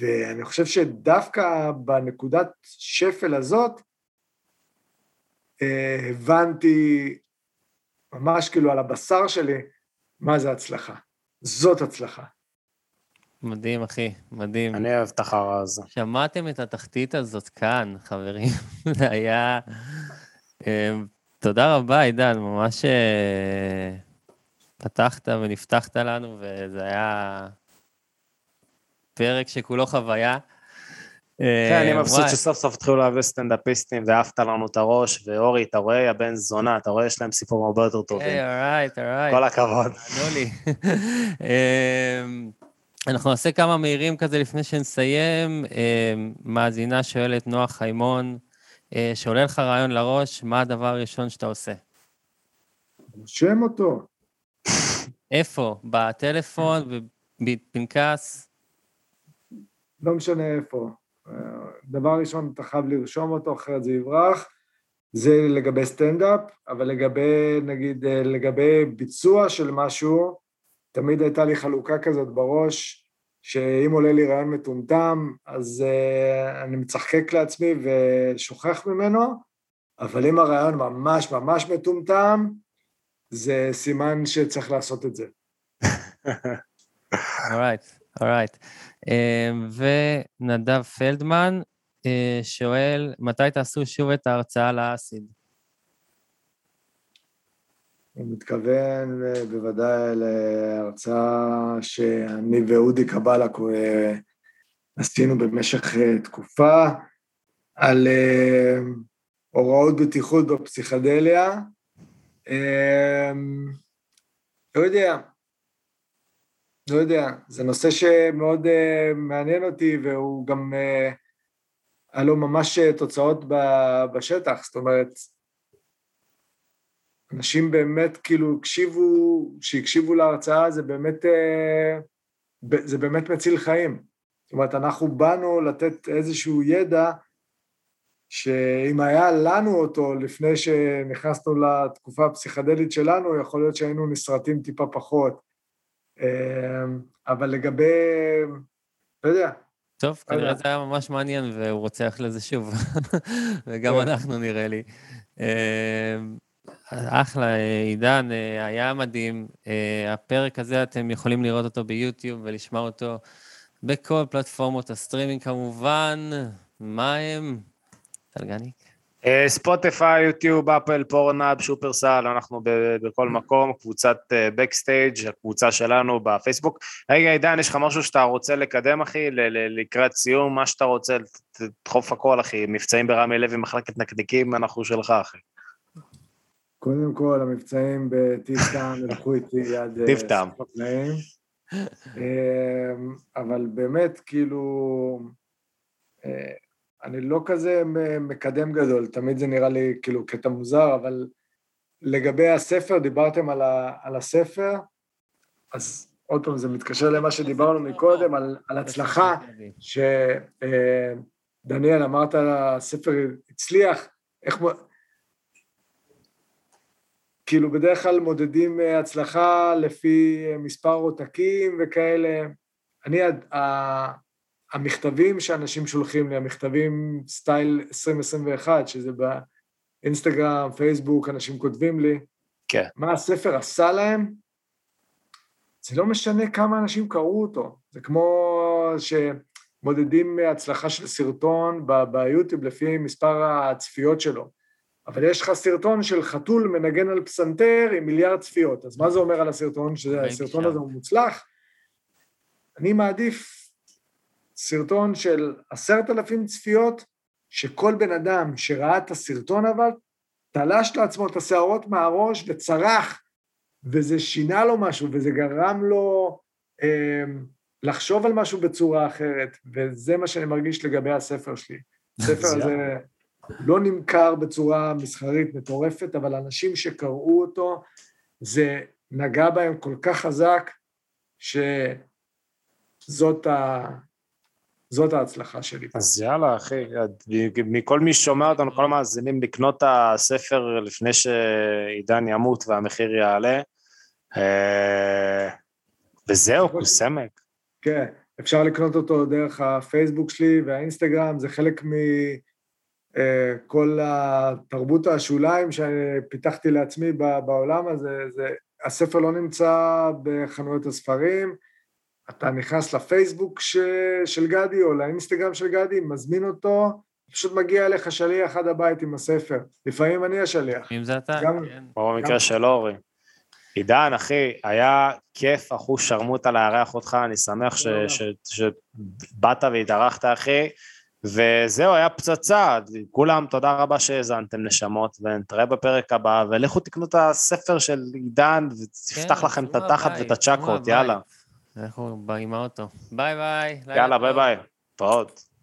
ואני חושב שדווקא בנקודת שפל הזאת, אה, הבנתי ממש כאילו על הבשר שלי מה זה הצלחה. זאת הצלחה. מדהים, אחי, מדהים. אני אוהב את החרא הזה. שמעתם את התחתית הזאת כאן, חברים. זה היה... אה, תודה רבה, עידן, ממש אה, פתחת ונפתחת לנו, וזה היה פרק שכולו חוויה. אה, כן, אני מבסוט שסוף סוף התחילו להביא סטנדאפיסטים והעפת לנו את הראש, ואורי, אתה רואה, יא בן זונה, אתה רואה, יש להם סיפורים הרבה יותר טובים. היי, אורייט, אורייט. כל הכבוד. ענו לי. אמ, אנחנו נעשה כמה מהירים כזה לפני שנסיים. אמ, מאזינה שואלת, נועה חיימון, אה, שעולה לך רעיון לראש, מה הדבר הראשון שאתה עושה? רושם אותו. איפה? בטלפון, בפנקס? לא משנה איפה. דבר ראשון, אתה חייב לרשום אותו, אחרת זה יברח. זה לגבי סטנדאפ, אבל לגבי, נגיד, לגבי ביצוע של משהו, תמיד הייתה לי חלוקה כזאת בראש, שאם עולה לי רעיון מטומטם, אז uh, אני מצחקק לעצמי ושוכח ממנו, אבל אם הרעיון ממש ממש מטומטם, זה סימן שצריך לעשות את זה. אורייט, אורייט. אמ, ונדב פלדמן אה, שואל, מתי תעשו שוב את ההרצאה לאסיד? הוא מתכוון אה, בוודאי להרצאה שאני ואודי קבלה אה, עשינו במשך תקופה על הוראות בטיחות בפסיכדליה. אמ, לא יודע, לא יודע, זה נושא שמאוד uh, מעניין אותי והוא גם, uh, היה לו ממש uh, תוצאות ב- בשטח, זאת אומרת, אנשים באמת כאילו הקשיבו, שהקשיבו להרצאה זה באמת, uh, זה באמת מציל חיים. זאת אומרת, אנחנו באנו לתת איזשהו ידע שאם היה לנו אותו לפני שנכנסנו לתקופה הפסיכדלית שלנו, יכול להיות שהיינו נסרטים טיפה פחות. אמ, אבל לגבי, לא יודע. טוב, כנראה זה היה ממש מעניין, והוא רוצח לזה שוב. וגם כן. אנחנו, נראה לי. אמ, אחלה, עידן, אה, היה מדהים. אה, הפרק הזה, אתם יכולים לראות אותו ביוטיוב ולשמוע אותו בכל פלטפורמות הסטרימינג כמובן. מה הם? טלגניק? אה, ספוטיפיי, יוטיוב, אפל, פורנאב, שופרסל, אנחנו ב- בכל מקום, קבוצת בקסטייג', הקבוצה שלנו בפייסבוק. רגע, עידן, יש לך משהו שאתה רוצה לקדם, אחי? ל- ל- לקראת סיום, מה שאתה רוצה, תדחוף הכל, אחי. מבצעים ברמי לוי, מחלקת נקניקים, אנחנו שלך, אחי. קודם כל, המבצעים בטיב טעם ילכו איתי עד אה, טיב טעם. אמ, אבל באמת, כאילו, אה, אני לא כזה מקדם גדול, תמיד זה נראה לי כאילו קטע מוזר, אבל לגבי הספר, דיברתם על, ה, על הספר, אז עוד פעם, זה מתקשר למה שדיברנו מקודם, על, על הצלחה, שדניאל, אמרת, הספר הצליח, איך... כאילו, בדרך כלל מודדים אה, הצלחה לפי אה, מספר עותקים וכאלה. אני, המכתבים שאנשים שולחים לי, המכתבים סטייל 2021, שזה באינסטגרם, פייסבוק, אנשים כותבים לי, כן. מה הספר עשה להם, זה לא משנה כמה אנשים קראו אותו. זה כמו שמודדים הצלחה של סרטון ביוטיוב לפי מספר הצפיות שלו. אבל יש לך סרטון של חתול מנגן על פסנתר עם מיליארד צפיות, אז מה זה אומר על הסרטון? שהסרטון. הזה הוא מוצלח? אני מעדיף סרטון של עשרת אלפים צפיות, שכל בן אדם שראה את הסרטון אבל, תלש לעצמו את השערות מהראש וצרח, וזה שינה לו משהו, וזה גרם לו אה, לחשוב על משהו בצורה אחרת, וזה מה שאני מרגיש לגבי הספר שלי. הספר זה- הזה לא נמכר בצורה מסחרית מטורפת, אבל אנשים שקראו אותו, זה נגע בהם כל כך חזק, שזאת ה... זאת ההצלחה שלי. אז יאללה, אחי, מכל מי ששומע אותנו, כל המאזינים, לקנות את הספר לפני שעידן ימות והמחיר יעלה. אה, וזהו, קוסמק. כן, אפשר לקנות אותו דרך הפייסבוק שלי והאינסטגרם, זה חלק מכל התרבות השוליים שפיתחתי לעצמי בעולם הזה. זה, הספר לא נמצא בחנויות הספרים, אתה נכנס לפייסבוק ש, של גדי או לאינסטגרם של גדי, מזמין אותו, פשוט מגיע אליך שליח עד הבית עם הספר. לפעמים אני השליח. אם זה אתה, גם- כן. כמו במקרה של אורי. עידן, אחי, היה כיף, אחוז שרמוטה לארח אותך, אני שמח ש- תודה. ש- שבאת והתארחת, אחי. וזהו, היה פצצה. כולם, תודה רבה שהאזנתם, נשמות, ונתראה בפרק הבא, ולכו תקנו את הספר של עידן, ותפתח כן, לכם את התחת ואת שבו הצ'קרות, הבית. אנחנו באים עם האוטו. ביי ביי. יאללה. ביי ביי. להתראות.